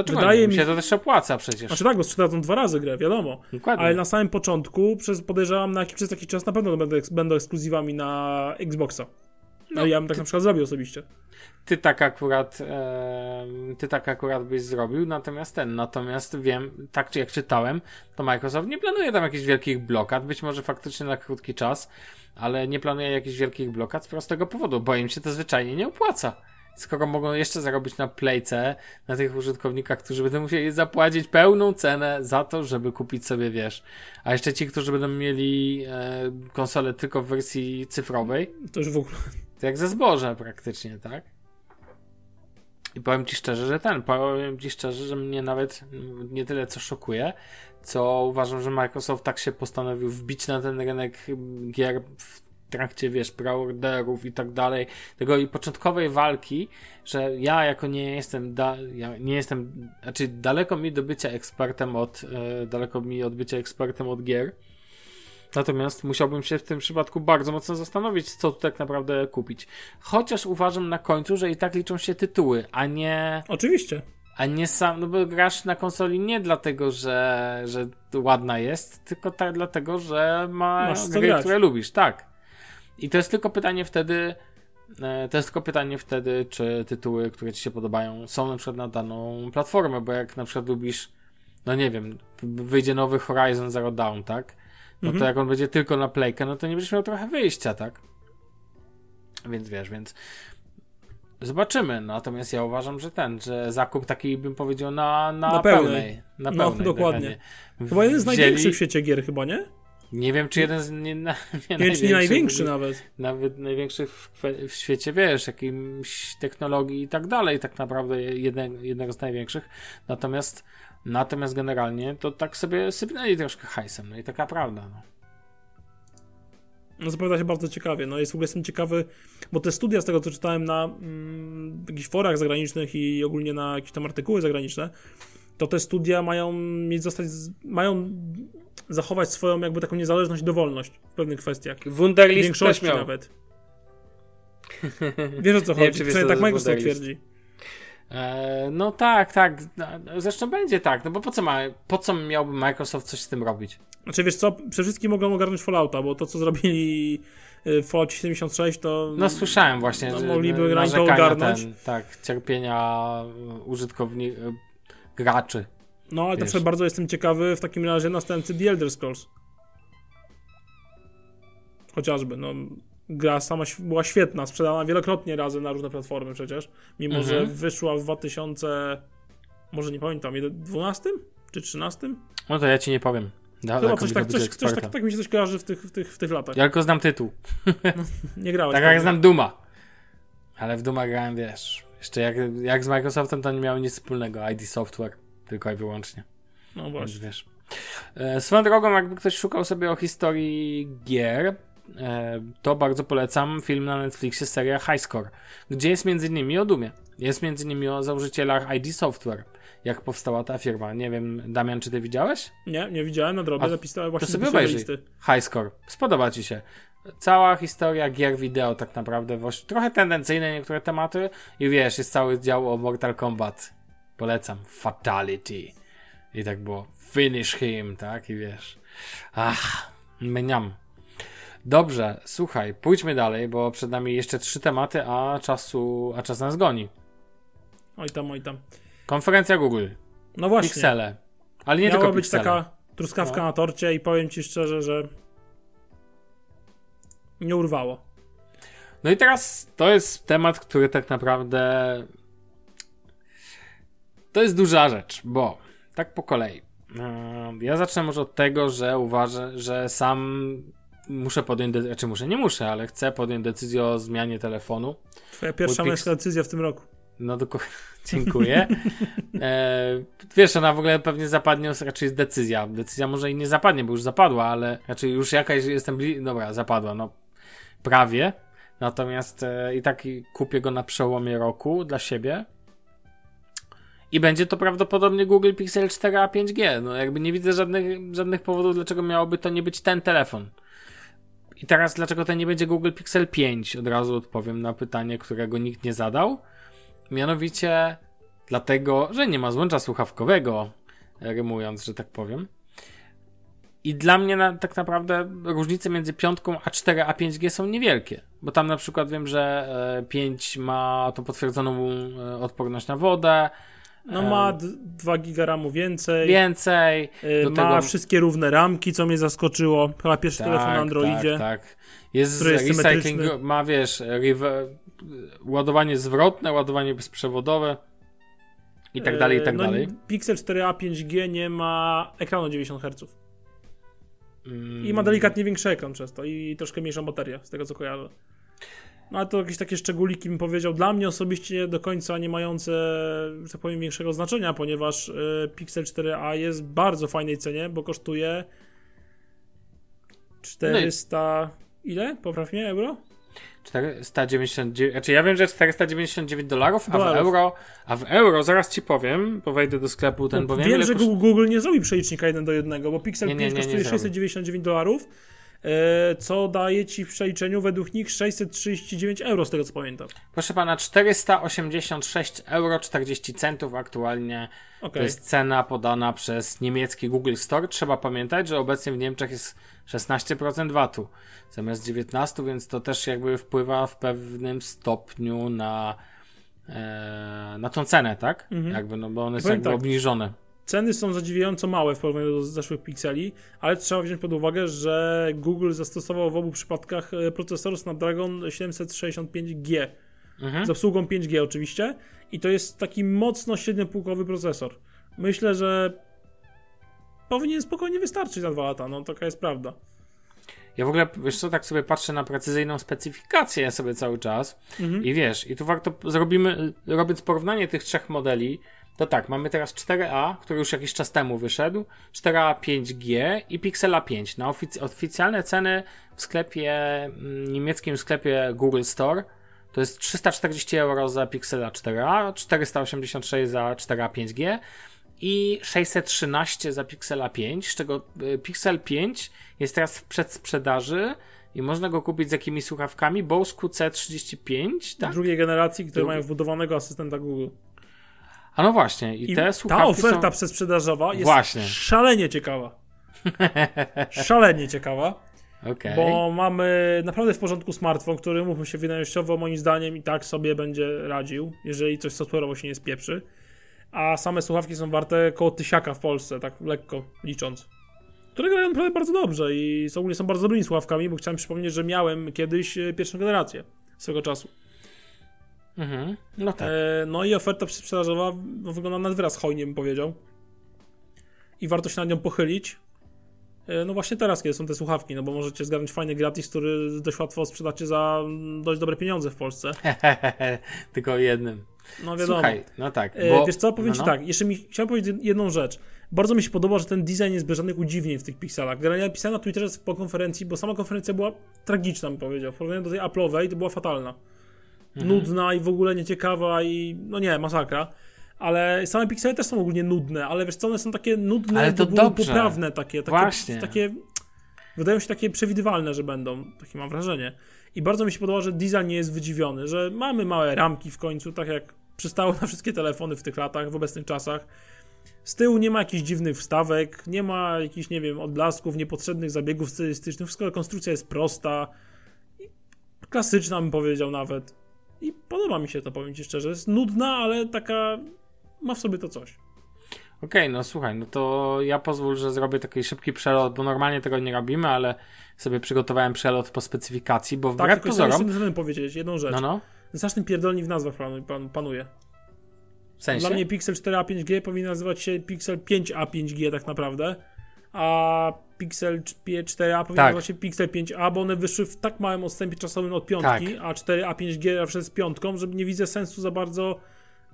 Dlaczego wydaje nie? mi- się to też opłaca przecież. Znaczy tak, bo sprzedadzą dwa razy grę, wiadomo. Dokładnie. Ale na samym początku, przez, podejrzewam, na, przez jakiś czas na pewno będą, będą ekskluzywami na Xboxa. No, No, ja bym tak na przykład zrobił osobiście. ty tak akurat em, ty tak akurat byś zrobił, natomiast ten, natomiast wiem, tak czy jak czytałem, to Microsoft nie planuje tam jakichś wielkich blokad, być może faktycznie na krótki czas, ale nie planuje jakichś wielkich blokad z prostego powodu, bo im się to zwyczajnie nie opłaca. Skoro mogą jeszcze zarobić na playce, na tych użytkownikach, którzy będą musieli zapłacić pełną cenę za to, żeby kupić sobie, wiesz. A jeszcze ci, którzy będą mieli e, konsolę tylko w wersji cyfrowej, To już w ogóle. to jak ze zboża praktycznie, tak? I powiem ci szczerze, że ten, powiem ci szczerze, że mnie nawet nie tyle co szokuje, co uważam, że Microsoft tak się postanowił wbić na ten rynek gier w trakcie, wiesz, preorderów i tak dalej, tego i początkowej walki, że ja jako nie jestem, da, ja nie jestem, znaczy daleko mi do bycia ekspertem od, e, daleko mi od bycia ekspertem od gier, Natomiast musiałbym się w tym przypadku bardzo mocno zastanowić, co tu tak naprawdę kupić. Chociaż uważam na końcu, że i tak liczą się tytuły, a nie, Oczywiście. a nie sam, no bo grasz na konsoli nie dlatego, że, że ładna jest, tylko tak dlatego, że ma Masz gry, które lubisz, tak. I to jest tylko pytanie wtedy, e, to jest tylko pytanie wtedy, czy tytuły, które ci się podobają, są na przykład na daną platformę, bo jak na przykład lubisz, no nie wiem, wyjdzie nowy Horizon Zero Dawn, tak? No to Mhm. jak on będzie tylko na playkę, no to nie będziesz miał trochę wyjścia, tak? Więc wiesz, więc zobaczymy. Natomiast ja uważam, że ten, że zakup taki bym powiedział na, na, Na pełnej. pełnej. Na No, pełnej dokładnie. dekanie. Chyba jeden z największych w świecie gier, chyba, nie? Nie wiem, czy jeden z. Nie, na, nie, Nie nie największy nawet. Nawet największych w, w świecie, wiesz, jakimś technologii i tak dalej, tak naprawdę jednego, jednego z największych. Natomiast natomiast generalnie to tak sobie sypnęli troszkę hajsem, no i taka prawda. No. No zapowiada się bardzo ciekawie. No jest w ogóle jestem ciekawy, bo te studia z tego co czytałem na mm, jakichś forach zagranicznych i ogólnie na jakieś tam artykuły zagraniczne, to te studia mają mieć zostać, mają zachować swoją jakby taką niezależność i dowolność w pewnych kwestiach. W Wunderlist większości też miał. nawet. Wiesz o co Nie chodzi? Przynajmniej co tak Microsoft twierdzi. E, no tak, tak. Zresztą będzie tak, no bo po co, ma, po co miałby Microsoft coś z tym robić? Znaczy wiesz co, przede wszystkim mogą ogarnąć Fallouta, bo to co zrobili y, w Fallout 76 to... No słyszałem właśnie, No, że mogliby to ogarnąć. Ten, tak, cierpienia użytkowników, graczy. No, ale na Wiesz. przykład bardzo jestem ciekawy w takim razie następcy The Elder Scrolls. Chociażby, no. Gra sama była świetna, sprzedana wielokrotnie razy na różne platformy przecież. Mimo, Mhm. że wyszła w 2000. Może nie pamiętam, ile- 12 czy 13? No to ja ci nie powiem. Da, Chyba taką coś tak, coś, coś tak, tak mi się coś kojarzy w tych, w tych, w tych latach. Ja tylko znam tytuł. Nie grałeś. Tak jak znam Duma. Ale w Duma grałem, wiesz, jeszcze jak, jak z Microsoftem to nie miało nic wspólnego. ID Software, tylko i wyłącznie. No właśnie. wiesz. E, swoją drogą, jakby ktoś szukał sobie o historii gier, e, to bardzo polecam film na Netflixie, seria High Score, gdzie jest między innymi o Dumie. Jest między innymi o założycielach ID Software, jak powstała ta firma. Nie wiem, Damian, czy ty widziałeś? Nie, nie widziałem na drobie, A zapisałem właśnie To sobie obejrzyj. listy. High Score. Spodoba ci się. Cała historia gier wideo tak naprawdę. Trochę tendencyjne niektóre tematy i wiesz, jest cały dział o Mortal Kombat. Polecam. Fatality. I tak było. Finish him, tak? I wiesz. Ach, meniam. Dobrze, słuchaj, pójdźmy dalej, bo przed nami jeszcze trzy tematy, a czasu, a czas nas goni. Oj tam, oj tam. Konferencja Google, No właśnie. Pixele. Ale nie Miała tylko być taka truskawka No. na torcie i powiem ci szczerze, że nie urwało. No i teraz to jest temat, który tak naprawdę to jest duża rzecz, bo tak po kolei. Ehm, Ja zacznę może od tego, że uważam, że sam muszę podjąć, de- znaczy muszę, nie muszę, ale chcę podjąć decyzję o zmianie telefonu. Twoja pierwsza męska decyzja w tym roku. No dokładnie, dziękuję. E, wiesz, ona w ogóle pewnie zapadnie, raczej jest decyzja. Decyzja może i nie zapadnie, bo już zapadła, ale raczej już jakaś jestem bli... Dobra, zapadła, no prawie. Natomiast e, i tak kupię go na przełomie roku dla siebie. I będzie to prawdopodobnie Google Pixel 4a 5G. No jakby nie widzę żadnych, żadnych powodów, dlaczego miałoby to nie być ten telefon. I teraz dlaczego to nie będzie Google Pixel 5? Od razu odpowiem na pytanie, którego nikt nie zadał. Mianowicie dlatego, że nie ma złącza słuchawkowego, rymując, że tak powiem. I dla mnie na, tak naprawdę różnice między piątką a 4 a 5G są niewielkie. Bo tam na przykład wiem, że e, 5 ma tą potwierdzoną e, odporność na wodę, No ma 2 giga ramu więcej. więcej. y, ma tego- wszystkie równe ramki, co mnie zaskoczyło. Chyba pierwszy telefon na Androidzie. Tak, tak. Jest jest recycling, ma wiesz, ładowanie zwrotne, ładowanie bezprzewodowe i tak dalej, i tak no, dalej. Pixel 4a 5G nie ma ekranu 90 Hz. Mm, I ma delikatnie większy ekran przez to i troszkę mniejszą baterię, z tego co kojarzę. No ale to jakieś takie szczególiki bym powiedział. Dla mnie osobiście do końca nie mające, że tak powiem, większego znaczenia, ponieważ y, Pixel 4a jest w bardzo fajnej cenie, bo kosztuje 400... Ile? Popraw mnie, euro? 499, znaczy ja wiem, że 499 dolarów, a w euro, a w euro, zaraz ci powiem, bo wejdę do sklepu ten, No, powiem, wiem, że koszt- Google, nie zrobi przelicznika 1 do 1, bo Pixel Nie, nie, 5 nie, kosztuje zrobi. 699 dolarów, e, co daje ci w przeliczeniu według nich 639 euro, z tego co pamiętam. Proszę pana, 486 euro 40 centów aktualnie Okej. to jest cena podana przez niemiecki Google Store. Trzeba pamiętać, że obecnie w Niemczech jest 16% VAT-u zamiast 19, więc to też jakby wpływa w pewnym stopniu na, e, na tą cenę, tak? Mhm. Jakby, no bo one są tak. obniżone. Ceny są zadziwiająco małe w porównaniu do zeszłych Pixeli, ale trzeba wziąć pod uwagę, że Google zastosował w obu przypadkach e, procesor Snapdragon 765G Mhm. z obsługą 5G oczywiście i to jest taki mocno średniopółkowy procesor. Myślę, że powinien spokojnie wystarczyć na dwa lata, no taka jest prawda. Ja w ogóle, wiesz co, tak sobie patrzę na precyzyjną specyfikację sobie cały czas Mhm. i wiesz, i tu warto, zrobimy, robiąc porównanie tych trzech modeli, to tak, mamy teraz 4A, który już jakiś czas temu wyszedł, 4A 5G i Pixela 5. Na ofic- oficjalne ceny w sklepie, mm, niemieckim sklepie Google Store to jest 340 euro za Pixela 4A, 486 za 4A 5G i 613 za Pixela 5, z czego y, Pixel 5 jest teraz w przedsprzedaży i można go kupić z jakimiś słuchawkami Bose QC35, tak? Drugiej generacji, które Drugi- mają wbudowanego asystenta Google. A no właśnie, i, I te ta słuchawki oferta są... przesprzedażowa jest Właśnie. szalenie ciekawa. szalenie ciekawa, Okej. bo mamy naprawdę w porządku smartfon, który mówmy się wydajnościowo moim zdaniem i tak sobie będzie radził, jeżeli coś software'owo się nie spieprzy. a same słuchawki są warte koło tysiaka w Polsce, tak lekko licząc. Które grają naprawdę bardzo dobrze i są, ogólnie są bardzo dobrymi słuchawkami, bo chciałem przypomnieć, że miałem kiedyś e, pierwszą generację swego czasu. Mhm. No tak. E, no i oferta sprzedażowa no, wygląda na wyraz hojnie, bym powiedział. I warto się nad nią pochylić. E, no właśnie teraz, kiedy są te słuchawki, no bo możecie zgarnąć fajny gratis, który dość łatwo sprzedacie za mm, dość dobre pieniądze w Polsce. Tylko jednym. No wiadomo. Słuchaj, no tak. E, Bo... Wiesz co, powiem no, Ci no. tak, jeszcze mi chciałem powiedzieć jedną rzecz. Bardzo mi się podoba, że ten design jest bez żadnych udziwnień w tych pikselach. Ja pisałem na Twitterze po konferencji, bo sama konferencja była tragiczna, bym powiedział. W porównaniu do tej Apple'owej to była fatalna. Mhm. Nudna i w ogóle nieciekawa i no nie, masakra. Ale same piksele też są ogólnie nudne, ale wiesz co, one są takie nudne, Ale to do dobrze. poprawne takie, takie, Właśnie. takie wydają się takie przewidywalne, że będą, takie mam wrażenie. I bardzo mi się podoba, że design nie jest wydziwiony, że mamy małe ramki w końcu, tak jak przystało na wszystkie telefony w tych latach, w obecnych czasach. Z tyłu nie ma jakichś dziwnych wstawek, nie ma jakichś, nie wiem, odblasków, niepotrzebnych zabiegów stylistycznych, wszystko konstrukcja jest prosta, klasyczna bym powiedział nawet. I podoba mi się to, powiem Ci szczerze. Jest nudna, ale taka ma w sobie to coś. Okej, no słuchaj, no to ja pozwól, że zrobię taki szybki przelot, bo normalnie tego nie robimy, ale sobie przygotowałem przelot po specyfikacji, bo Tak, wbrew tylko chcę pozorom... jeszcze powiedzieć jedną rzecz. No, no, Straszny pierdolnik w nazwach pan, panuje. w sensie? Dla mnie Pixel 4a 5G powinien nazywać się Pixel 5a 5G tak naprawdę, a Pixel 4a powinien Tak. się Pixel 5a, bo one wyszły w tak małym odstępie czasowym od piątki, Tak. a 4a 5G zawsze z piątką, że nie widzę sensu za bardzo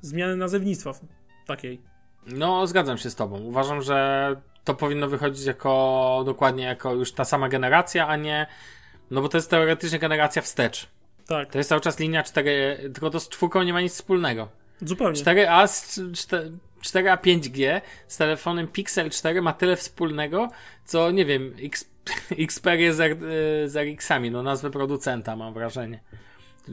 zmiany nazewnictwa w- takiej. No, zgadzam się z tobą. Uważam, że to powinno wychodzić jako dokładnie jako już ta sama generacja, a nie. No bo to jest teoretycznie generacja wstecz. Tak, To jest cały czas linia 4, tylko to z czwórką nie ma nic wspólnego. zupełnie. 4A, z, 4, a 5G z telefonem Pixel 4 ma tyle wspólnego, co nie wiem, X, Xperia z, R- z RX-ami, no nazwę producenta mam wrażenie.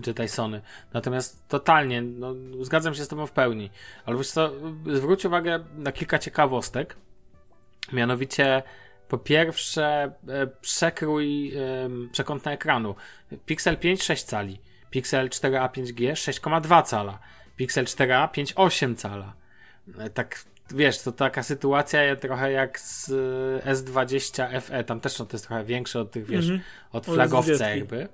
Czytaj Sony. Natomiast totalnie, no, zgadzam się z tobą w pełni. Ale wiesz co, zwróć uwagę na kilka ciekawostek. Mianowicie, po pierwsze, e, przekrój przekątna ekranu. Pixel 5 6 cali, Pixel 4a 5G 6,2 cala, Pixel 4a 5,8 cala. E, Tak, wiesz, to taka sytuacja ja trochę jak z e, S20 FE, tam też no, to jest trochę większe od tych, wiesz, Mhm. od Od flagowca S20. jakby.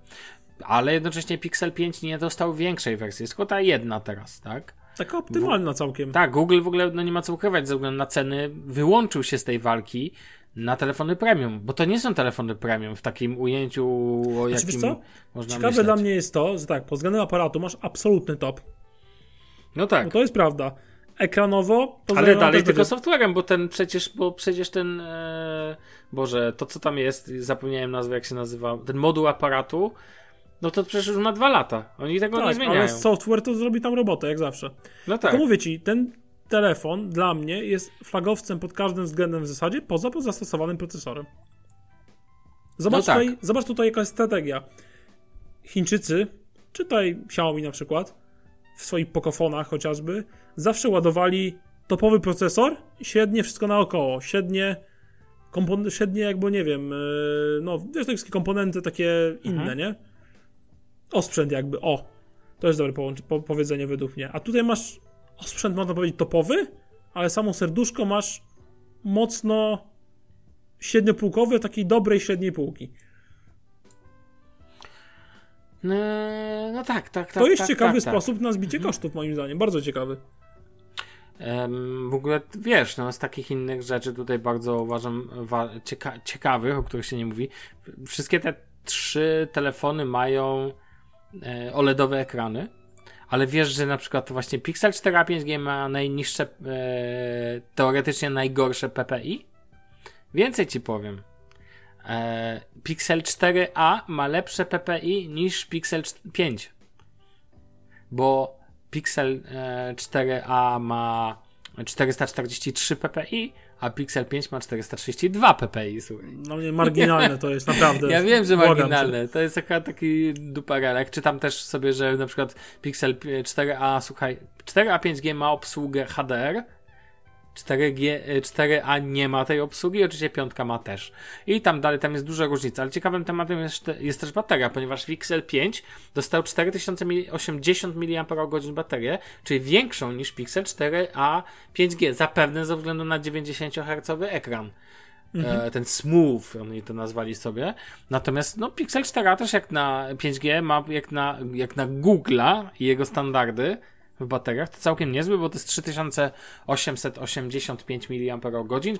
Ale jednocześnie Pixel 5 nie dostał większej wersji, jest tylko ta jedna teraz, tak? Taka optymalna całkiem. Tak, Google w ogóle no nie ma co ukrywać ze względu na ceny, wyłączył się z tej walki na telefony premium, bo to nie są telefony premium w takim ujęciu, o Znaczy, jakim co? można Ciekawe myśleć. dla mnie jest to, że tak, pod względem aparatu masz absolutny top. No tak, No to jest prawda. Ekranowo, ale dalej tylko będzie- softwarem, bo ten przecież, bo przecież ten, e, Boże, to co tam jest, zapomniałem nazwę, jak się nazywa, ten moduł aparatu, no to przecież już ma dwa lata. Oni tego nie Tak, zmieniają. ale software to zrobi tam robotę, jak zawsze. No tak. Tylko mówię ci, ten telefon dla mnie jest flagowcem pod każdym względem w zasadzie, poza zastosowanym procesorem. Zobacz, No tak. tutaj, zobacz tutaj jaka jest strategia. Chińczycy, czytaj Xiaomi na przykład, w swoich pokofonach chociażby, zawsze ładowali topowy procesor i średnie wszystko naokoło. Średnie, kompon- średnie jakby, nie wiem, yy, no wiesz, te wszystkie komponenty takie inne, Mhm. nie? Osprzęt jakby, o. To jest dobre połącz- po powiedzenie według mnie. A tutaj masz osprzęt, można powiedzieć, topowy, ale samo serduszko masz mocno średniopółkowe, takiej dobrej średniej półki. No, no tak, tak, tak. To jest tak, ciekawy tak, tak. sposób na zbicie kosztów, moim zdaniem. Bardzo ciekawy. W ogóle wiesz, no z takich innych rzeczy tutaj bardzo uważam wa- cieka- ciekawych, o których się nie mówi. Wszystkie te trzy telefony mają e, OLEDowe ekrany, ale wiesz, że na przykład właśnie Pixel 4a 5G ma najniższe, e, teoretycznie najgorsze PPI? Więcej ci powiem. E, Pixel 4a ma lepsze PPI niż Pixel 5 bo Pixel e, 4a ma 443 ppi, a Pixel 5 ma 432 ppi. Słuchaj. Dla mnie marginalne to jest, naprawdę. Ja wiem, że marginalne. To jest akurat taki duparelek. Czytam też sobie, że na przykład Pixel 4a, słuchaj, 4a 5G ma obsługę HDR, 4G, 4A nie ma tej obsługi, oczywiście piątka ma też. I tam dalej, tam jest duża różnica, ale ciekawym tematem jest, jest też bateria, ponieważ Pixel 5 dostał 4080 mAh baterię, czyli większą niż Pixel 4a 5G, zapewne ze względu na 90 Hz ekran. Mhm. E, ten smooth, oni to nazwali sobie. Natomiast no, Pixel 4a też jak na 5G ma jak na, jak na Google'a i jego standardy w bateriach, to całkiem niezły, bo to jest 3885 mAh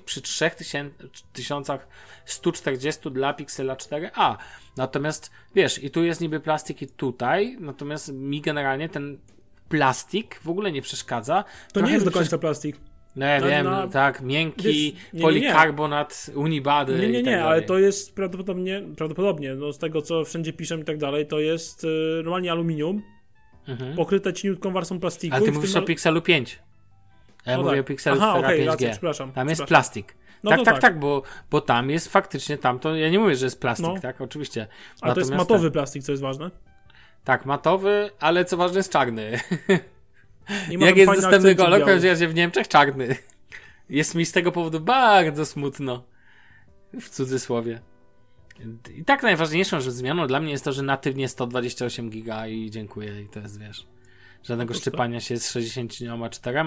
przy 3140 dla Pixela 4a. Natomiast wiesz, i tu jest niby plastik i tutaj, natomiast mi generalnie ten plastik w ogóle nie przeszkadza. To Trochę nie jest do końca plastik. No ja wiem, na... tak, miękki wiesz, polikarbonat. Unibady. Nie, nie, nie, tak ale to jest prawdopodobnie, prawdopodobnie, no z tego co wszędzie piszę i tak dalej, to jest y, normalnie aluminium, mhm. pokryte cieniutką warstwą plastiku. Ale ty mówisz o Pixelu 5. Ja no mówię tak. o Pixelu Aha, okay, 5G. Racja, przepraszam. Tam jest plastik. No tak, tak, tak, tak, bo, bo tam jest faktycznie tam to. Ja nie mówię, że jest plastik, no. tak? Oczywiście. Ale to jest matowy plastik, co jest ważne. Tak, matowy, ale co ważne jest czarny. Jak jest dostępny kolor, powiedział się w Niemczech czarny. Jest mi z tego powodu bardzo smutno. W cudzysłowie. I tak najważniejszą że zmianą dla mnie jest to, że natywnie 128 giga i dziękuję i to jest, wiesz, żadnego szczypania się z 64.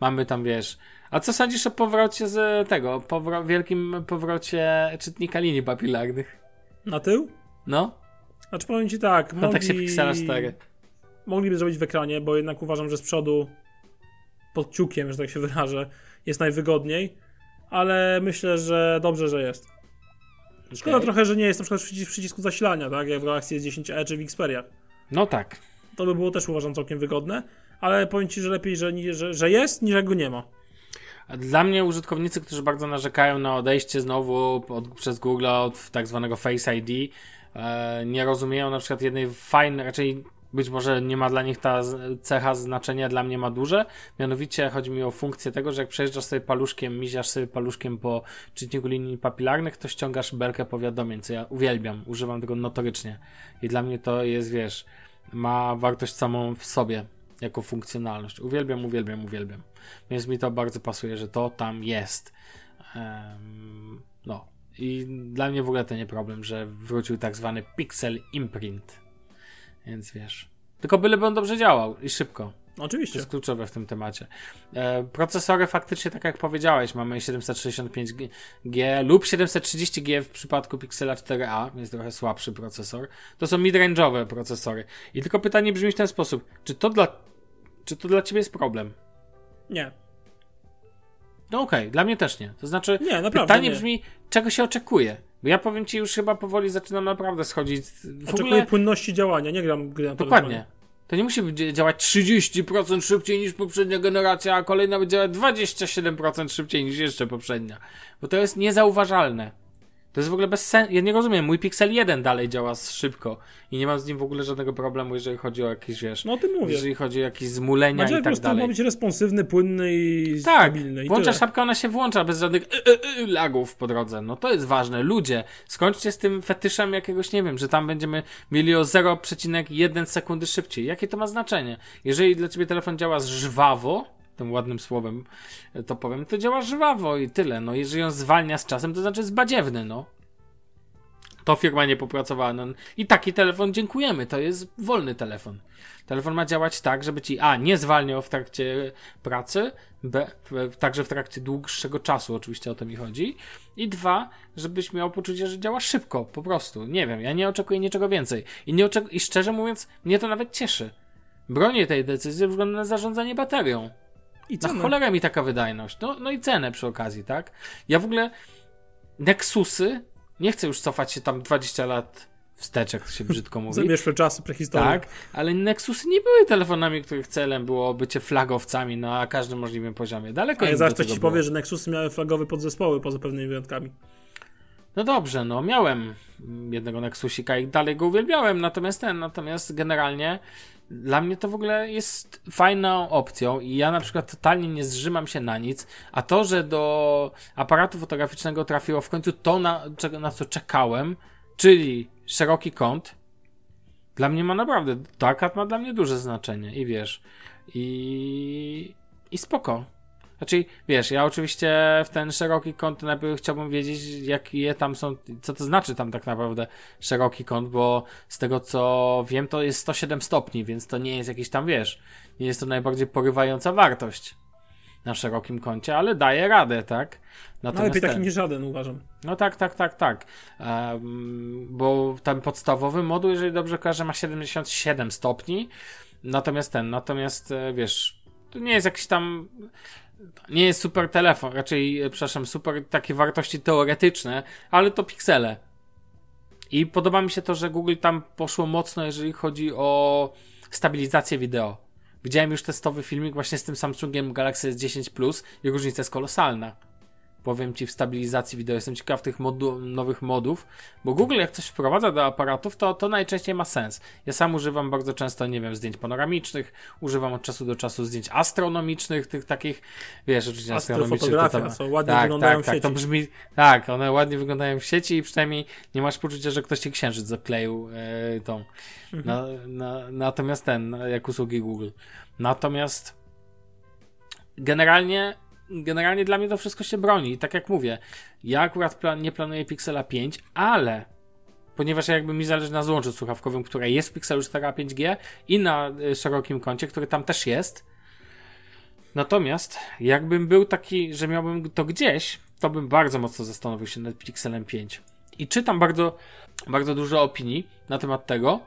Mamy tam, wiesz, a co sądzisz o powrocie z tego, powro wielkim powrocie czytnika linii papilarnych? Na tył? No. Znaczy powiem ci tak, mogli... tak się Pixela 4. Mogliby zrobić w ekranie, bo jednak uważam, że z przodu pod ciukiem, że tak się wyrażę, jest najwygodniej, ale myślę, że dobrze, że jest. Szkoda trochę, że nie jest na przykład przycis przycisku zasilania, tak, jak w Galaxy S10e czy w Xperia. No tak. To by było też uważam całkiem wygodne, ale powiem Ci, że lepiej, że, że, że jest, niż jak go nie ma. Dla mnie użytkownicy, którzy bardzo narzekają na odejście znowu od, przez Google od tak zwanego Face ID, e, nie rozumieją na przykład jednej fajnej, raczej być może nie ma dla nich ta cecha znaczenia, dla mnie ma duże. Mianowicie chodzi mi o funkcję tego, że jak przejeżdżasz sobie paluszkiem, miziasz sobie paluszkiem po czytniku linii papilarnych, to ściągasz belkę powiadomień, co ja uwielbiam, używam tego notorycznie. I dla mnie to jest, wiesz, ma wartość samą w sobie, jako funkcjonalność. Uwielbiam, uwielbiam, uwielbiam. Więc mi to bardzo pasuje, że to tam jest. No. I dla mnie w ogóle to nie problem, że wrócił tak zwany pixel imprint więc wiesz. Tylko byleby on dobrze działał i szybko. Oczywiście. To jest kluczowe w tym temacie. E, procesory faktycznie, tak jak powiedziałeś, mamy 765G lub 730G w przypadku Pixela 4a, jest trochę słabszy procesor. To są midrange'owe procesory. I tylko pytanie brzmi w ten sposób. Czy to dla, czy to dla ciebie jest problem? Nie. No okej, okay, dla mnie też nie. To znaczy, nie, pytanie nie. brzmi, czego się oczekuje? Bo ja powiem ci, już chyba powoli zaczynam naprawdę schodzić. W Oczekuję ogóle... płynności działania, nie gram gry na Dokładnie. To nie musi działać 30% szybciej niż poprzednia generacja, a kolejna będzie działać 27% szybciej niż jeszcze poprzednia. Bo to jest niezauważalne. To jest w ogóle bez sensu. Ja nie rozumiem. Mój Pixel 1 dalej działa szybko i nie mam z nim w ogóle żadnego problemu, jeżeli chodzi o jakieś, wiesz. No o tym mówię. Jeżeli chodzi o jakieś zmulenia Macie i tak dalej. ma być responsywny, płynny i tak, stabilny. Tak. Włącza szapkę, ona się włącza bez żadnych y, y, y, lagów po drodze. No to jest ważne. Ludzie, skończcie z tym fetyszem jakiegoś, nie wiem, że tam będziemy mieli o 0,1 sekundy szybciej. Jakie to ma znaczenie? Jeżeli dla ciebie telefon działa żwawo, tym ładnym słowem to powiem, to działa żwawo i tyle. No, jeżeli on zwalnia z czasem, to znaczy jest badziewny, no. To firma nie popracowała. No, I taki telefon dziękujemy, to jest wolny telefon. Telefon ma działać tak, żeby ci A nie zwalniał w trakcie pracy, B także w trakcie dłuższego czasu, oczywiście o to mi chodzi. I dwa, żebyś miał poczucie, że działa szybko, po prostu. Nie wiem, ja nie oczekuję niczego więcej. I, nie oczek- I szczerze mówiąc, mnie to nawet cieszy. Bronię tej decyzji ze względu na zarządzanie baterią. I cenę. Na cholera mi taka wydajność. No, no i cenę przy okazji, tak? Ja w ogóle Nexusy, nie chcę już cofać się tam 20 lat wstecz, jak to się brzydko mówi. Zamieszłe czasy prehistorii. Tak, ale Nexusy nie były telefonami, których celem było bycie flagowcami na każdym możliwym poziomie. Daleko Ale zaraz ktoś ci było. powie, że Nexusy miały flagowe podzespoły, poza pewnymi wyjątkami. No dobrze, no miałem jednego Nexusika i dalej go uwielbiałem, natomiast ten, natomiast generalnie dla mnie to w ogóle jest fajną opcją i ja na przykład totalnie nie zrzymam się na nic, a to, że do aparatu fotograficznego trafiło w końcu to, na, na co czekałem, czyli szeroki kąt, dla mnie ma naprawdę, to ma dla mnie duże znaczenie i wiesz, i, i spoko. Znaczy, wiesz, ja oczywiście w ten szeroki kąt najpierw chciałbym wiedzieć, jakie tam są, co to znaczy tam tak naprawdę szeroki kąt, bo z tego co wiem, to jest 107 stopni, więc to nie jest jakiś tam, wiesz, nie jest to najbardziej porywająca wartość na szerokim kącie, ale daje radę, tak? No lepiej taki niż żaden, uważam. No tak, tak, tak, tak. Um, bo ten podstawowy moduł, jeżeli dobrze kojarzę, ma 77 stopni, natomiast ten, natomiast e, wiesz, to nie jest jakiś tam nie jest super telefon, raczej, e, przepraszam, super takie wartości teoretyczne, ale to piksele. I podoba mi się to, że Google tam poszło mocno, jeżeli chodzi o stabilizację wideo. Widziałem już testowy filmik właśnie z tym Samsungiem Galaxy S10 Plus i różnica jest kolosalna powiem Ci, w stabilizacji wideo. Jestem ciekaw tych modu, nowych modów, bo Google jak coś wprowadza do aparatów, to, to najczęściej ma sens. Ja sam używam bardzo często, nie wiem, zdjęć panoramicznych, używam od czasu do czasu zdjęć astronomicznych, tych takich, wiesz, oczywiście astronomicznych. To tam, co ładnie tak, wyglądają tak, w sieci. Tak, to brzmi, tak, one ładnie wyglądają w sieci i przynajmniej nie masz poczucia, że ktoś Ci księżyc zakleił e, tą. Mhm. Na, na, natomiast ten, jak usługi Google. Natomiast generalnie generalnie dla mnie to wszystko się broni. I tak jak mówię, ja akurat plan, nie planuję Pixela 5, ale ponieważ jakby mi zależy na złączu słuchawkowym, które jest w Pixelu 4a 5G i na y, szerokim kącie, który tam też jest. Natomiast jakbym był taki, że miałbym to gdzieś, to bym bardzo mocno zastanowił się nad Pixelem 5. I czytam bardzo, bardzo dużo opinii na temat tego,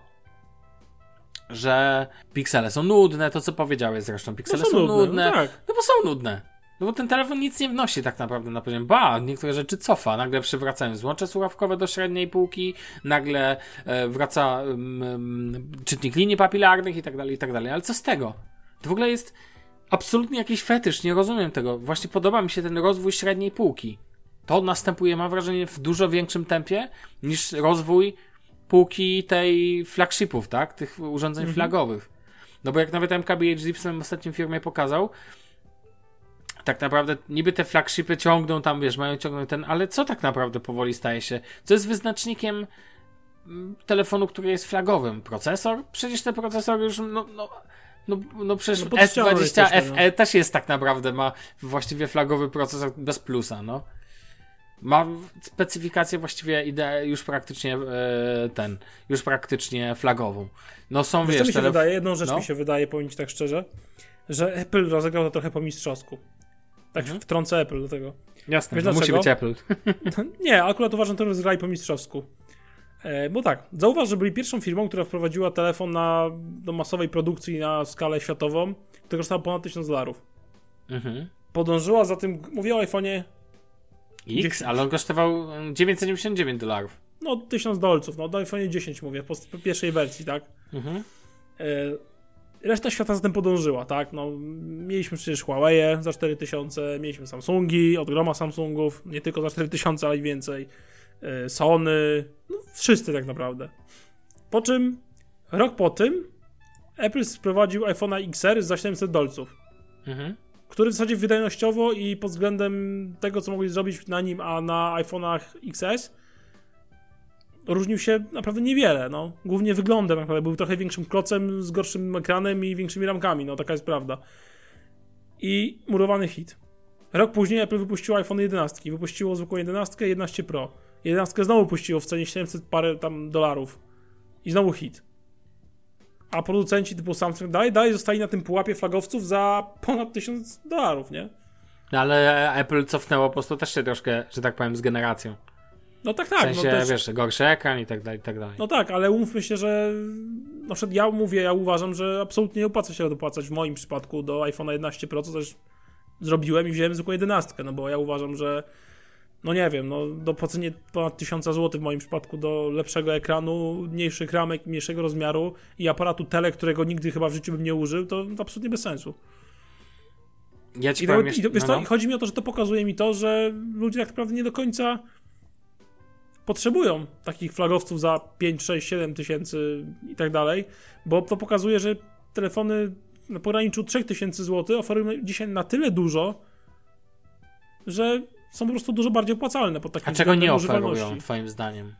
że piksele są nudne, to co powiedziałeś zresztą, piksele no są, są, nudne, nudne no, tak. no bo są nudne. No bo ten telefon nic nie wnosi tak naprawdę na poziom. Ba, niektóre rzeczy cofa. Nagle przywracają złącze słuchawkowe do średniej półki, nagle e, wraca mm, czytnik linii papilarnych i tak dalej, i tak dalej. Ale co z tego? To w ogóle jest absolutnie jakiś fetysz, nie rozumiem tego. Właśnie podoba mi się ten rozwój średniej półki. To następuje, mam wrażenie, w dużo większym tempie niż rozwój półki tej flagshipów, tak? Tych urządzeń mhm. flagowych. No bo jak nawet MKBHD w swoim ostatnim firmie pokazał, tak naprawdę niby te flagshipy ciągną tam, wiesz, mają ciągnąć ten, ale co tak naprawdę powoli staje się? Co jest wyznacznikiem mm, telefonu, który jest flagowym? Procesor? Przecież te procesory już, no, no, no, no przecież no S20 FE też jest tak naprawdę, ma właściwie flagowy procesor bez plusa, no. Ma specyfikację właściwie ide już praktycznie e, ten, już praktycznie flagową. No są, wiesz... wiesz mi się wydaje, jedną rzecz no? mi się wydaje, powiem ci tak szczerze, że Apple rozegrał to trochę po mistrzowsku. Tak mhm. wtrącę Apple do tego. Jasne, Wiesz, musi być Apple. nie, akurat uważam, że rozgrali po mistrzowsku. E, bo tak, zauważ, że byli pierwszą firmą, która wprowadziła telefon na, do masowej produkcji na skalę światową, który kosztował ponad 1000 dolarów. Mhm. Podążyła za tym, mówię o iPhone'ie X, ale on kosztował 999 dolarów. No, 1000 dolców, no, do iPhone'ie 10 mówię, po, po, pierwszej wersji, tak? Mhm. E, reszta świata za tym podążyła, tak? No, mieliśmy przecież Huawei za 4000, mieliśmy Samsungi, od groma Samsungów, nie tylko za 4000, ale i więcej. E, Sony, no wszyscy tak naprawdę. Po czym rok po tym Apple sprowadził iPhone'a XR za 700 dolców. Mhm. Który w zasadzie wydajnościowo i pod względem tego, co mogli zrobić na nim, a na iPhone'ach XS, różnił się naprawdę niewiele, no. Głównie wyglądem, naprawdę. Był trochę większym klocem z gorszym ekranem i większymi ramkami, no taka jest prawda. I murowany hit. Rok później Apple wypuściło iPhone 11, wypuściło zwykłą 11, 11 Pro. 11 znowu puściło w cenie 700 parę tam dolarów. I znowu hit. A producenci typu Samsung dalej, dalej zostali na tym pułapie flagowców za ponad 1000 dolarów, nie? No ale Apple cofnęło po prostu też się troszkę, że tak powiem, z generacją. No tak, tak. W sensie, no też... wiesz, gorszy ekran i tak dalej, i tak dalej. No tak, ale umówmy się, że na przykład ja mówię, ja uważam, że absolutnie nie opłaca się dopłacać w moim przypadku do iPhone 11 Pro, co też zrobiłem i wziąłem zwykłą 11, no bo ja uważam, że no nie wiem, no dopłacenie ponad 1000 zł w moim przypadku do lepszego ekranu, mniejszych ramek, mniejszego rozmiaru i aparatu tele, którego nigdy chyba w życiu bym nie użył, to, absolutnie bez sensu. Ja ci I, powiem, i, wiesz no, no. chodzi mi o to, że to pokazuje mi to, że ludzie tak naprawdę nie do końca potrzebują takich flagowców za 5, 6, 7 tysięcy i tak dalej, bo to pokazuje, że telefony na pograniczu 3000 zł oferują dzisiaj na tyle dużo, że są po prostu dużo bardziej opłacalne pod takim A czego nie oferują, twoim zdaniem?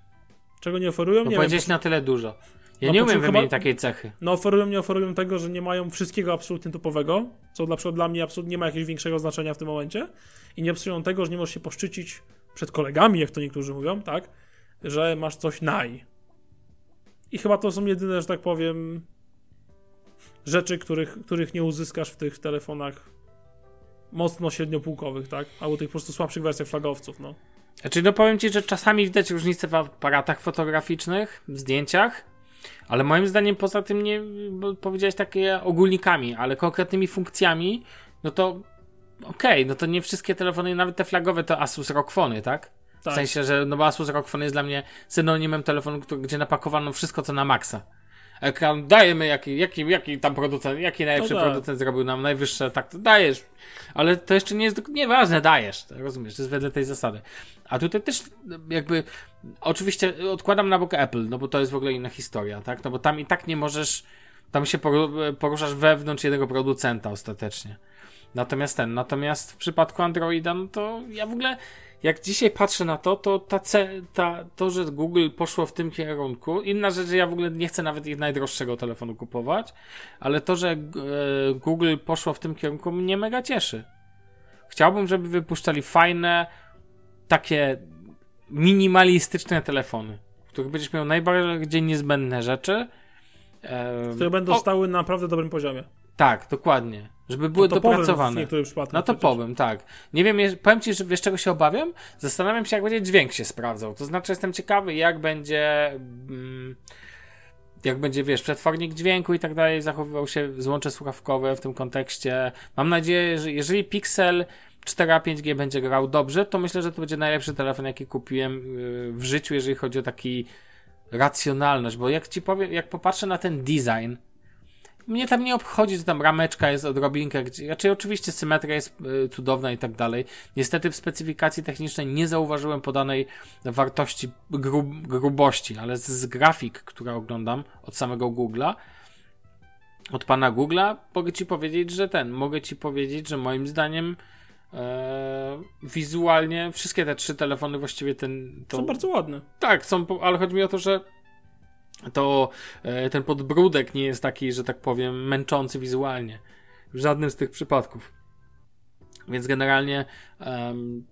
Czego nie oferują? Bo nie powiedzieć wiem, na tyle dużo. Ja No, nie umiem wymienić takiej cechy. No oferują, nie oferują tego, że nie mają wszystkiego absolutnie topowego, co dla, przykład dla mnie absolutnie nie ma jakiegoś większego znaczenia w tym momencie i nie opisują tego, że nie możesz się poszczycić przed kolegami, jak to niektórzy mówią, tak, że masz coś naj. I chyba to są jedyne, że tak powiem, rzeczy, których, których nie uzyskasz w tych telefonach mocno średniopółkowych, tak, albo tych po prostu słabszych wersjach flagowców, no. Znaczy, no powiem ci, że czasami widać różnice w aparatach fotograficznych, w zdjęciach, ale moim zdaniem poza tym nie, powiedziałeś takie ogólnikami, ale konkretnymi funkcjami, no to okej, no to nie wszystkie telefony, nawet te flagowe to Asus ROG Phony, tak? Tak. W sensie, że no bo Asus ROG Phone jest dla mnie synonimem telefonu, który, gdzie napakowano wszystko co na maksa. Ekran dajemy jaki, jaki, jaki tam producent, jaki najlepszy No tak. producent zrobił nam najwyższe, tak to dajesz. Ale to jeszcze nie jest, nieważne, dajesz, to rozumiesz, to jest wedle tej zasady. A tutaj też jakby, oczywiście odkładam na bok Apple, no bo to jest w ogóle inna historia, tak? No bo tam i tak nie możesz, tam się poru- poruszasz wewnątrz jednego producenta ostatecznie. Natomiast ten, natomiast w przypadku Androida, no to ja w ogóle, jak dzisiaj patrzę na to, to ta, ta, to, że Google poszło w tym kierunku, inna rzecz, że ja w ogóle nie chcę nawet ich najdroższego telefonu kupować, ale to, że e, Google poszło w tym kierunku mnie mega cieszy. Chciałbym, żeby wypuszczali fajne, takie minimalistyczne telefony, w których będziesz miał najbardziej niezbędne rzeczy. Które będą o, stały na naprawdę dobrym poziomie. Tak, dokładnie. Żeby były topowym dopracowane. niektórych przypadkach. No to przecież. powiem, tak. Nie wiem, powiem ci, że wiesz czego się obawiam? Zastanawiam się, jak będzie dźwięk się sprawdzał. To znaczy, jestem ciekawy, jak będzie. Mm, jak będzie, wiesz, przetwornik dźwięku i tak dalej, zachowywał się złącze słuchawkowe w tym kontekście. Mam nadzieję, że jeżeli Pixel 4a 5G będzie grał dobrze, to myślę, że to będzie najlepszy telefon, jaki kupiłem yy, w życiu, jeżeli chodzi o taki racjonalność, bo jak ci powiem, jak popatrzę na ten design, mnie tam nie obchodzi, że tam rameczka jest odrobinkę, gdzie, znaczy oczywiście symetria jest y, cudowna i tak dalej. Niestety w specyfikacji technicznej nie zauważyłem podanej wartości grub, grubości, ale z, z grafik, które oglądam od samego Google'a, od pana Google'a, mogę ci powiedzieć, że ten, mogę ci powiedzieć, że moim zdaniem e, wizualnie wszystkie te trzy telefony właściwie ten... To, Są bardzo ładne. tak, są, ale chodzi mi o to, że to e, ten podbródek nie jest taki, że tak powiem, męczący wizualnie. W żadnym z tych przypadków. Więc generalnie em,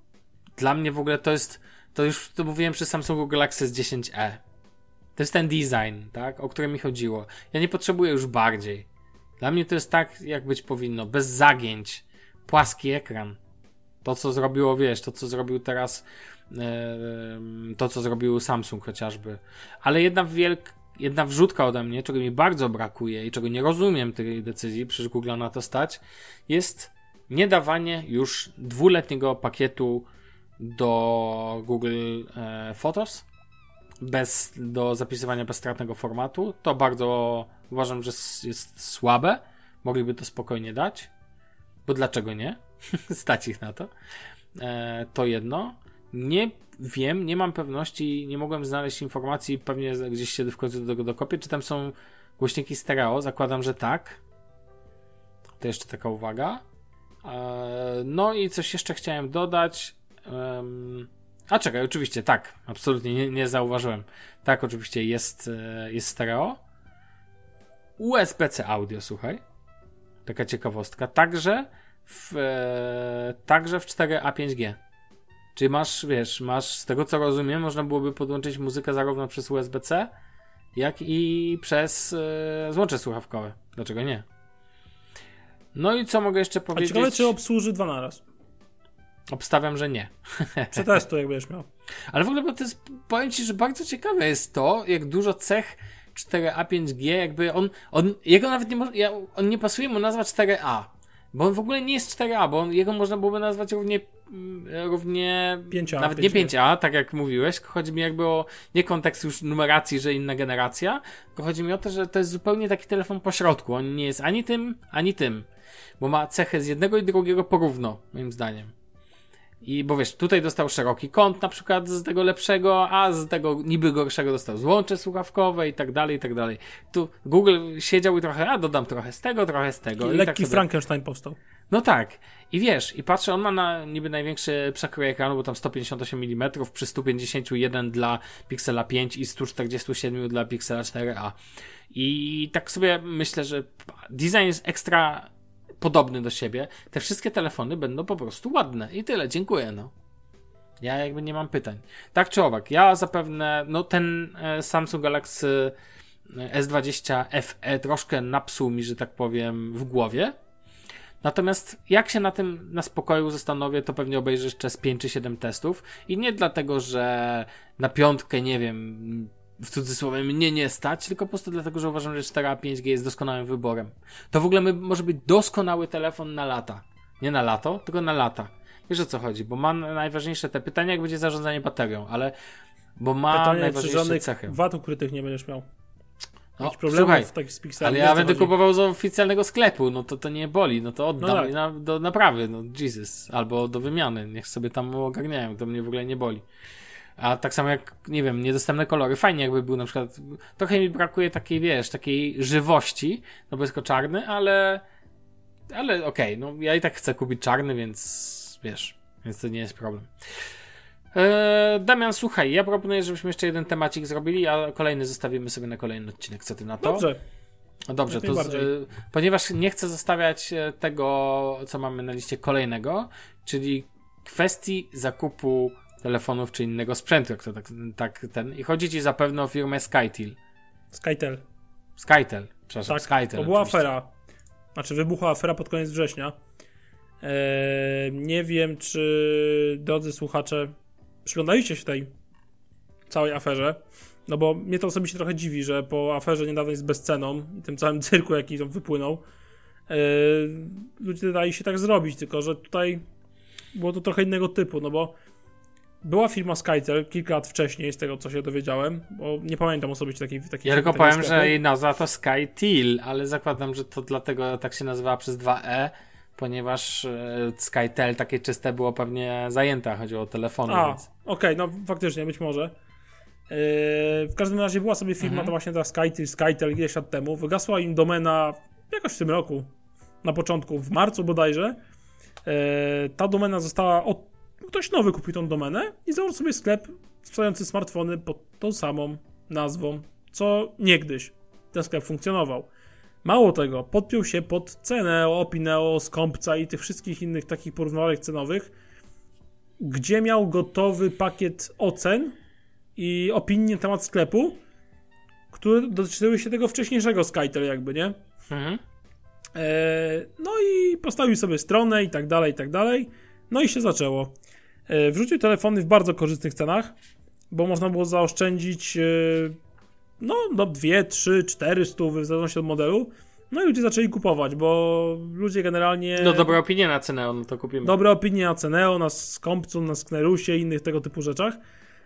dla mnie w ogóle to jest, to już to mówiłem przy Samsungu Galaxy S10e. To jest ten design, tak, o który mi chodziło. Ja nie potrzebuję już bardziej. Dla mnie to jest tak, jak być powinno, bez zagięć, płaski ekran. To, co zrobiło, wiesz, to, co zrobił teraz, em, to, co zrobił Samsung chociażby. Ale jedna wielk, jedna wrzutka ode mnie, czego mi bardzo brakuje i czego nie rozumiem tej decyzji, przecież Google na to stać, jest nie dawanie już dwuletniego pakietu do Google e, Photos bez, do zapisywania bezstratnego formatu. To bardzo uważam, że jest słabe. Mogliby to spokojnie dać. Bo dlaczego nie? Stać ich na to. E, to jedno. Nie wiem, nie mam pewności, nie mogłem znaleźć informacji, pewnie gdzieś się w końcu do tego dokopię, czy tam są głośniki stereo. Zakładam, że tak. To jeszcze taka uwaga. E, no i coś jeszcze chciałem dodać. A czekaj, oczywiście, tak, absolutnie nie, nie zauważyłem. Tak, oczywiście jest, e, jest stereo. USB-C audio, słuchaj. Taka ciekawostka. Także w, e, także w 4A 5G. Czyli masz, wiesz, masz, z tego co rozumiem, można byłoby podłączyć muzykę zarówno przez USB-C, jak i przez e, złącze słuchawkowe. Dlaczego nie? No i co mogę jeszcze A powiedzieć? ciekawe, czy obsłuży dwa naraz. Obstawiam, że nie. Przetestuj, jak będziesz miał. Ale w ogóle, bo to jest, powiem Ci, że bardzo ciekawe jest to, jak dużo cech 4A 5G, jakby on, on jego nawet nie on nie pasuje mu nazwa 4A, bo on w ogóle nie jest 4A, bo on, jego można byłoby nazwać równie, mm, równie 5A, nawet nie 5G. 5A, tak jak mówiłeś, chodzi mi jakby o, nie kontekst już numeracji, że inna generacja, tylko chodzi mi o to, że to jest zupełnie taki telefon pośrodku, on nie jest ani tym, ani tym, bo ma cechy z jednego i drugiego porówno, moim zdaniem. I bo wiesz, tutaj dostał szeroki kąt na przykład z tego lepszego, a z tego niby gorszego dostał złącze słuchawkowe i tak dalej, i tak dalej. Tu Google siedział i trochę, a dodam trochę z tego, trochę z tego. I lekki tak sobie- Frankenstein powstał. no tak. I wiesz, i patrzę, on ma na niby największy przekrój ekranu, bo tam 158 mm przy 151 dla Pixela 5 i 147 dla Pixela 4a. I tak sobie myślę, że design jest ekstra podobny do siebie. Te wszystkie telefony będą po prostu ładne. I tyle, dziękuję, no. Ja jakby nie mam pytań. Tak czy owak, ja zapewne, no ten e, Samsung Galaxy e, S20 FE troszkę napsuł mi, że tak powiem, w głowie. Natomiast jak się na tym na spokoju zastanowię, to pewnie obejrzę jeszcze z 5 czy 7 testów. I nie dlatego, że na piątkę, nie wiem, w cudzysłowie mnie nie stać, tylko po prostu dlatego, że uważam, że 4A 5G jest doskonałym wyborem. To w ogóle my, może być doskonały telefon na lata. Nie na lato, tylko na lata. Wiesz o co chodzi, bo ma najważniejsze te pytania, jak będzie zarządzanie baterią, ale bo ma Pytanie, najważniejsze cechy. wad ukrytych nie będziesz miał. No, słuchaj, ale ja będę chodzi. kupował z oficjalnego sklepu, no to to nie boli, no to oddam No tak. na, do naprawy, no Jesus, albo do wymiany, niech sobie tam ogarniają, to mnie w ogóle nie boli. A tak samo jak, nie wiem, niedostępne kolory, fajnie jakby był na przykład, trochę mi brakuje takiej, wiesz, takiej żywości, no bo jest czarny, ale, ale okej, no ja i tak chcę kupić czarny, więc wiesz, więc to nie jest problem. Eee, Damian, słuchaj, ja proponuję, żebyśmy jeszcze jeden temacik zrobili, a kolejny zostawimy sobie na kolejny odcinek. Co ty na to? Dobrze. No dobrze, to z, ponieważ nie chcę zostawiać e, tego, co mamy na liście kolejnego, czyli kwestii zakupu telefonów czy innego sprzętu, jak to tak, tak ten. I chodzi ci zapewne o firmę Skytel. Skytel. Skytel, przepraszam, Tak, Skytel. to była oczywiście. afera. Znaczy, wybuchła afera pod koniec września. Eee, nie wiem, czy drodzy słuchacze przyglądaliście się tej całej aferze. No bo mnie to osobiście trochę dziwi, że po aferze niedawnej z bezceną i tym całym cyrku, jaki tam wypłynął, eee, ludzie dali się tak zrobić, tylko że tutaj było to trochę innego typu, no bo była firma Skytel kilka lat wcześniej, z tego co się dowiedziałem, bo nie pamiętam osobiście takiej takiej Ja tylko powiem, że jej nazwa to Skytel, ale zakładam, że to dlatego tak się nazywała przez 2E, ponieważ e, Skytel takie czyste było pewnie zajęte, chodziło o telefony, A, więc... okej, no faktycznie, być może. Yy, w każdym razie była sobie firma, Mhm. to właśnie ta Skytel, Skytel ileś lat temu. Wygasła im domena jakoś w tym roku, na początku, w marcu bodajże. Yy, ta domena została od... Ktoś nowy kupił tą domenę i założył sobie sklep sprzedający smartfony pod tą samą nazwą, co niegdyś ten sklep funkcjonował. Mało tego, podpiął się pod cenę Opineo, Skąpca i tych wszystkich innych takich porównywalnych cenowych, gdzie miał gotowy pakiet ocen i opinii na temat sklepu, które dotyczyły się tego wcześniejszego Skytel jakby, nie? Mhm. E, no i postawił sobie stronę i tak dalej, i tak dalej. No i się zaczęło. E, wrzucił telefony w bardzo korzystnych cenach, bo można było zaoszczędzić e, no, no 2, 3, 4 stówy w zależności od modelu. No i ludzie zaczęli kupować, bo ludzie generalnie... No dobre opinie na cenę, no to kupimy. Dobre opinie na Ceneo, na Skąpcu, na Sknerusie i innych tego typu rzeczach.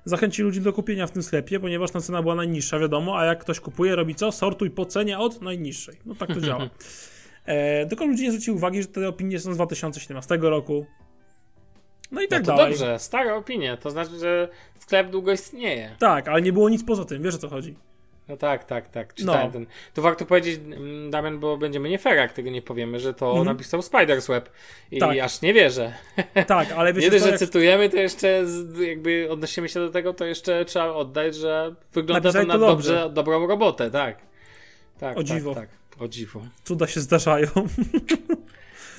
Zachęci ludzi do kupienia w tym sklepie, ponieważ ta cena była najniższa, wiadomo, a jak ktoś kupuje, robi co? Sortuj po cenie od najniższej. No tak to działa. E, tylko ludzie nie zwrócili uwagi, że te opinie są z 2017 roku. No i tak no to dalej. dobrze, stare opinie, to znaczy, że sklep długo istnieje. Tak, ale nie było nic poza tym, wiesz o co chodzi. No tak, tak, tak. Czytałem No. ten. Tu warto powiedzieć, mm, Damian, bo będziemy nie fair, jak tego nie powiemy, że to Mhm. napisał Spidersweb. I Tak. aż nie wierzę. Tak, ale wiecie nie dość, że jak... cytujemy, to jeszcze jakby odnosimy się do tego, to jeszcze trzeba oddać, że wygląda to Napisali na to dobrze, dobrze. dobrą robotę, tak. Tak, O tak, dziwo. Tak, O dziwo. cuda się zdarzają.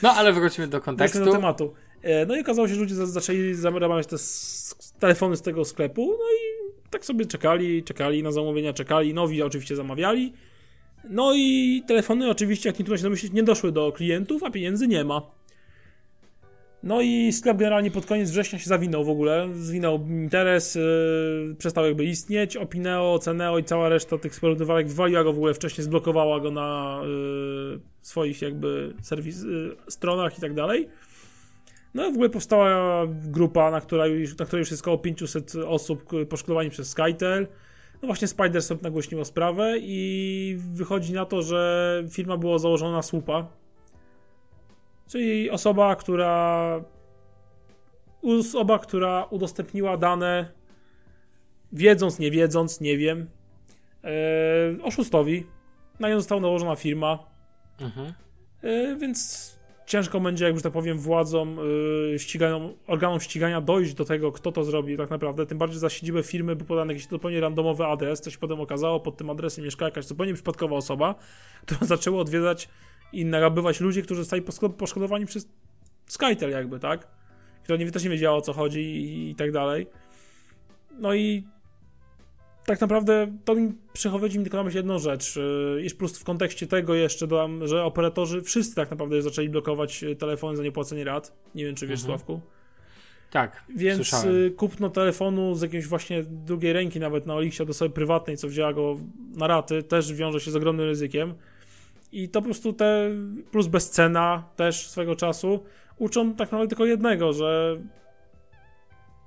No ale wróćmy do Wróćmy kontekstu. do tematu. E, No i okazało się, że ludzie za- zaczęli zamawiać te telefony z tego sklepu, no i tak sobie czekali, czekali na zamówienia, czekali, nowi oczywiście zamawiali. No i telefony oczywiście, jak nie trudno się domyślić, nie doszły do klientów, a pieniędzy nie ma. No i sklep generalnie pod koniec września się zawinął w ogóle, zwinął interes, yy, przestał jakby istnieć, Opineo, Ceneo i cała reszta tych porównywalek wywaliła go w ogóle wcześniej, zblokowała go na yy, swoich jakby serwis, yy, stronach i tak dalej. No i w ogóle powstała grupa, na, która już, na której już jest około 500 osób poszkodowanych przez Skytel. No właśnie Spidersoft nagłośniło sprawę i wychodzi na to, że firma była założona na słupa. Czyli osoba, która osoba, która udostępniła dane, wiedząc, nie wiedząc, nie wiem, e, oszustowi. Na nią została nałożona firma, Mhm. e, więc ciężko będzie, jak już tak powiem, władzom, e, ścigają, organom ścigania dojść do tego, kto to zrobi tak naprawdę. Tym bardziej za siedzibę firmy był podany jakiś zupełnie randomowy adres, coś potem okazało, pod tym adresem mieszka jakaś zupełnie przypadkowa osoba, która zaczęła odwiedzać i narabywać ludzi, którzy zostali poszko- poszkodowani przez Skytel jakby, tak? Która nie, też nie wiedziała o co chodzi i, i tak dalej. No i tak naprawdę to mi przychodzi mi tylko na myśl jedną rzecz. Yy, Jeszcze plus w kontekście tego jeszcze dodam, że operatorzy wszyscy tak naprawdę zaczęli blokować y, telefony za niepłacenie rat. Nie wiem, czy wiesz, Mhm. Sławku. Tak, Więc słyszałem. y, kupno telefonu z jakiejś właśnie drugiej ręki, nawet na Olixie, do osoby prywatnej, co wzięła go na raty, też wiąże się z ogromnym ryzykiem. I to po prostu te, plus bezcena też swego czasu, uczą tak naprawdę tylko jednego, że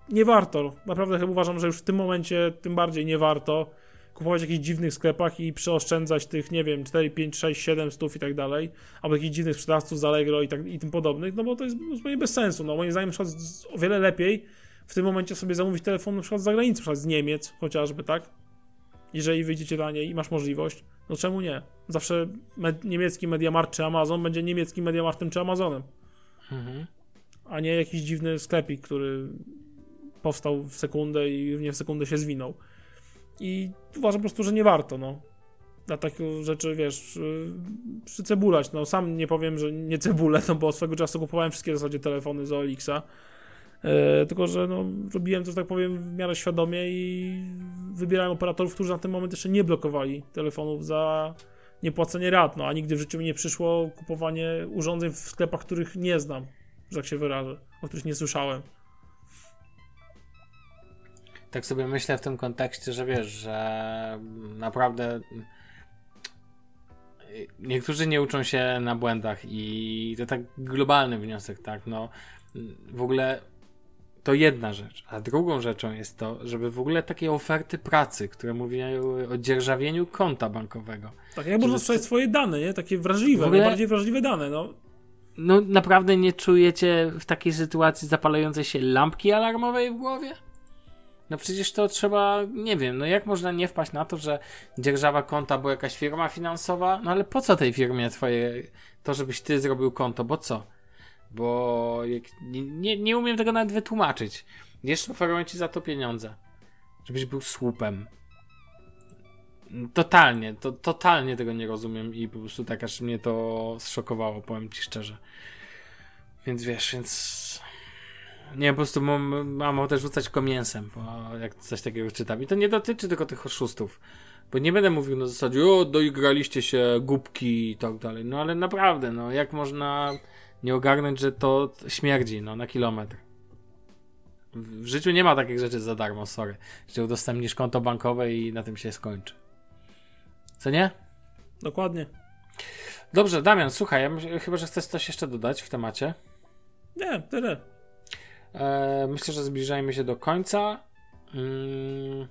nie warto. Naprawdę chyba uważam, że już w tym momencie tym bardziej nie warto kupować w jakichś dziwnych sklepach i przeoszczędzać tych, nie wiem, 4, 5, 6, 7 stów i tak dalej, albo jakichś dziwnych sprzedawców z Allegro i, tak, i tym podobnych, no bo to jest zupełnie bez sensu. No moim zdaniem przykład o wiele lepiej w tym momencie sobie zamówić telefon na przykład z zagranicy, na przykład z Niemiec chociażby, tak? Jeżeli wyjdziecie taniej i masz możliwość, no czemu nie? Zawsze med- niemiecki Mediamarkt czy Amazon będzie niemieckim Mediamarktem czy Amazonem, Mhm. a nie jakiś dziwny sklepik, który powstał w sekundę i nie w sekundę się zwinął. I uważam po prostu, że nie warto, no. Na takie rzeczy, wiesz, yy, przycebulać. No sam nie powiem, że nie cebulę, no bo swego czasu kupowałem wszystkie w zasadzie telefony z OLX-a. E, tylko, że no, robiłem to, że tak powiem, w miarę świadomie i wybierałem operatorów, którzy na ten moment jeszcze nie blokowali telefonów za niepłacenie rat. No, a nigdy w życiu mi nie przyszło kupowanie urządzeń w sklepach, których nie znam, że tak się wyrażę, o których nie słyszałem. Tak sobie myślę w tym kontekście, że wiesz, że naprawdę niektórzy nie uczą się na błędach i to tak globalny wniosek, tak, no w ogóle to jedna rzecz, a drugą rzeczą jest to, żeby w ogóle takie oferty pracy, które mówią o dzierżawieniu konta bankowego, Tak, jak można sprzedać swoje dane, nie? Takie wrażliwe, ogóle- najbardziej wrażliwe dane, no. no naprawdę nie czujecie w takiej sytuacji zapalającej się lampki alarmowej w głowie? No przecież to trzeba, nie wiem, no jak można nie wpaść na to, że dzierżawa konta była jakaś firma finansowa? No ale po co tej firmie twoje, to żebyś ty zrobił konto, bo co? Bo jak, nie, nie, umiem tego nawet wytłumaczyć. Jeszcze oferują ci za to pieniądze. Żebyś był słupem. Totalnie, to, totalnie tego nie rozumiem i po prostu tak aż mnie to zszokowało, powiem ci szczerze. Więc wiesz, więc nie, po prostu mam, mam ochotę rzucać go mięsem, bo jak coś takiego czytam. I to nie dotyczy tylko tych oszustów. Bo nie będę mówił na zasadzie, o, doigraliście się, głupki i tak dalej. No ale naprawdę, no jak można nie ogarnąć, że to śmierdzi, no na kilometr. W życiu nie ma takich rzeczy za darmo, sorry. Że udostępnisz konto bankowe i na tym się skończy. Co nie? Dokładnie. Dobrze, Damian, słuchaj, ja myśl, chyba, że chcesz coś jeszcze dodać w temacie. Nie, tyle. E, myślę, że zbliżajmy się do końca. Mm,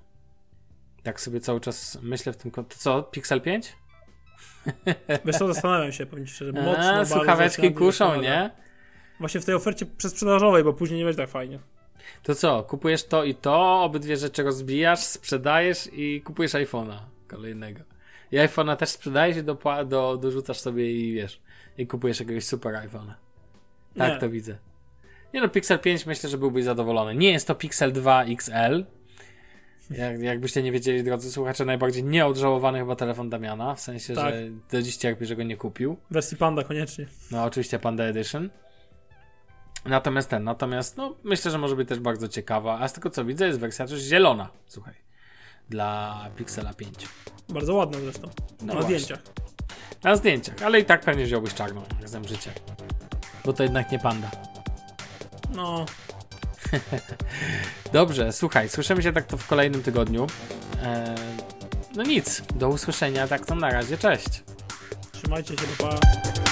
tak sobie cały czas myślę w tym kontekście. Co, Pixel 5? Wiesz co, zastanawiam się, powiem szczerze, mocno A, słuchaweczki kuszą, nie? Właśnie w tej ofercie przesprzedażowej, bo później nie będzie tak fajnie. To co, kupujesz to i to, obydwie rzeczy rozbijasz, sprzedajesz i kupujesz iPhone'a kolejnego. I iPhone'a też sprzedajesz i do, do, dorzucasz sobie i wiesz, i kupujesz jakiegoś super iPhone'a. Tak Nie. to widzę. Nie no, Pixel 5 myślę, że byłbyś zadowolony. Nie jest to Pixel 2 XL. Jak, jakbyście nie wiedzieli, drodzy słuchacze, najbardziej nieodżałowany chyba telefon Damiana, w sensie, Tak. że do dziś cierpi, że go nie kupił. Wersji Panda koniecznie. No oczywiście Panda Edition. Natomiast ten, natomiast no myślę, że może być też bardzo ciekawa. A z tego co widzę jest wersja też zielona, słuchaj. Dla Pixela 5. Bardzo ładna zresztą. No na właśnie. zdjęciach. Na zdjęciach, ale i tak pewnie wziąłbyś czarną, jak życie. Bo to jednak nie panda. No, Dobrze, słuchaj, słyszymy się tak to w kolejnym tygodniu. Eee, no nic, do usłyszenia, tak to na razie, cześć. trzymajcie się, do pa.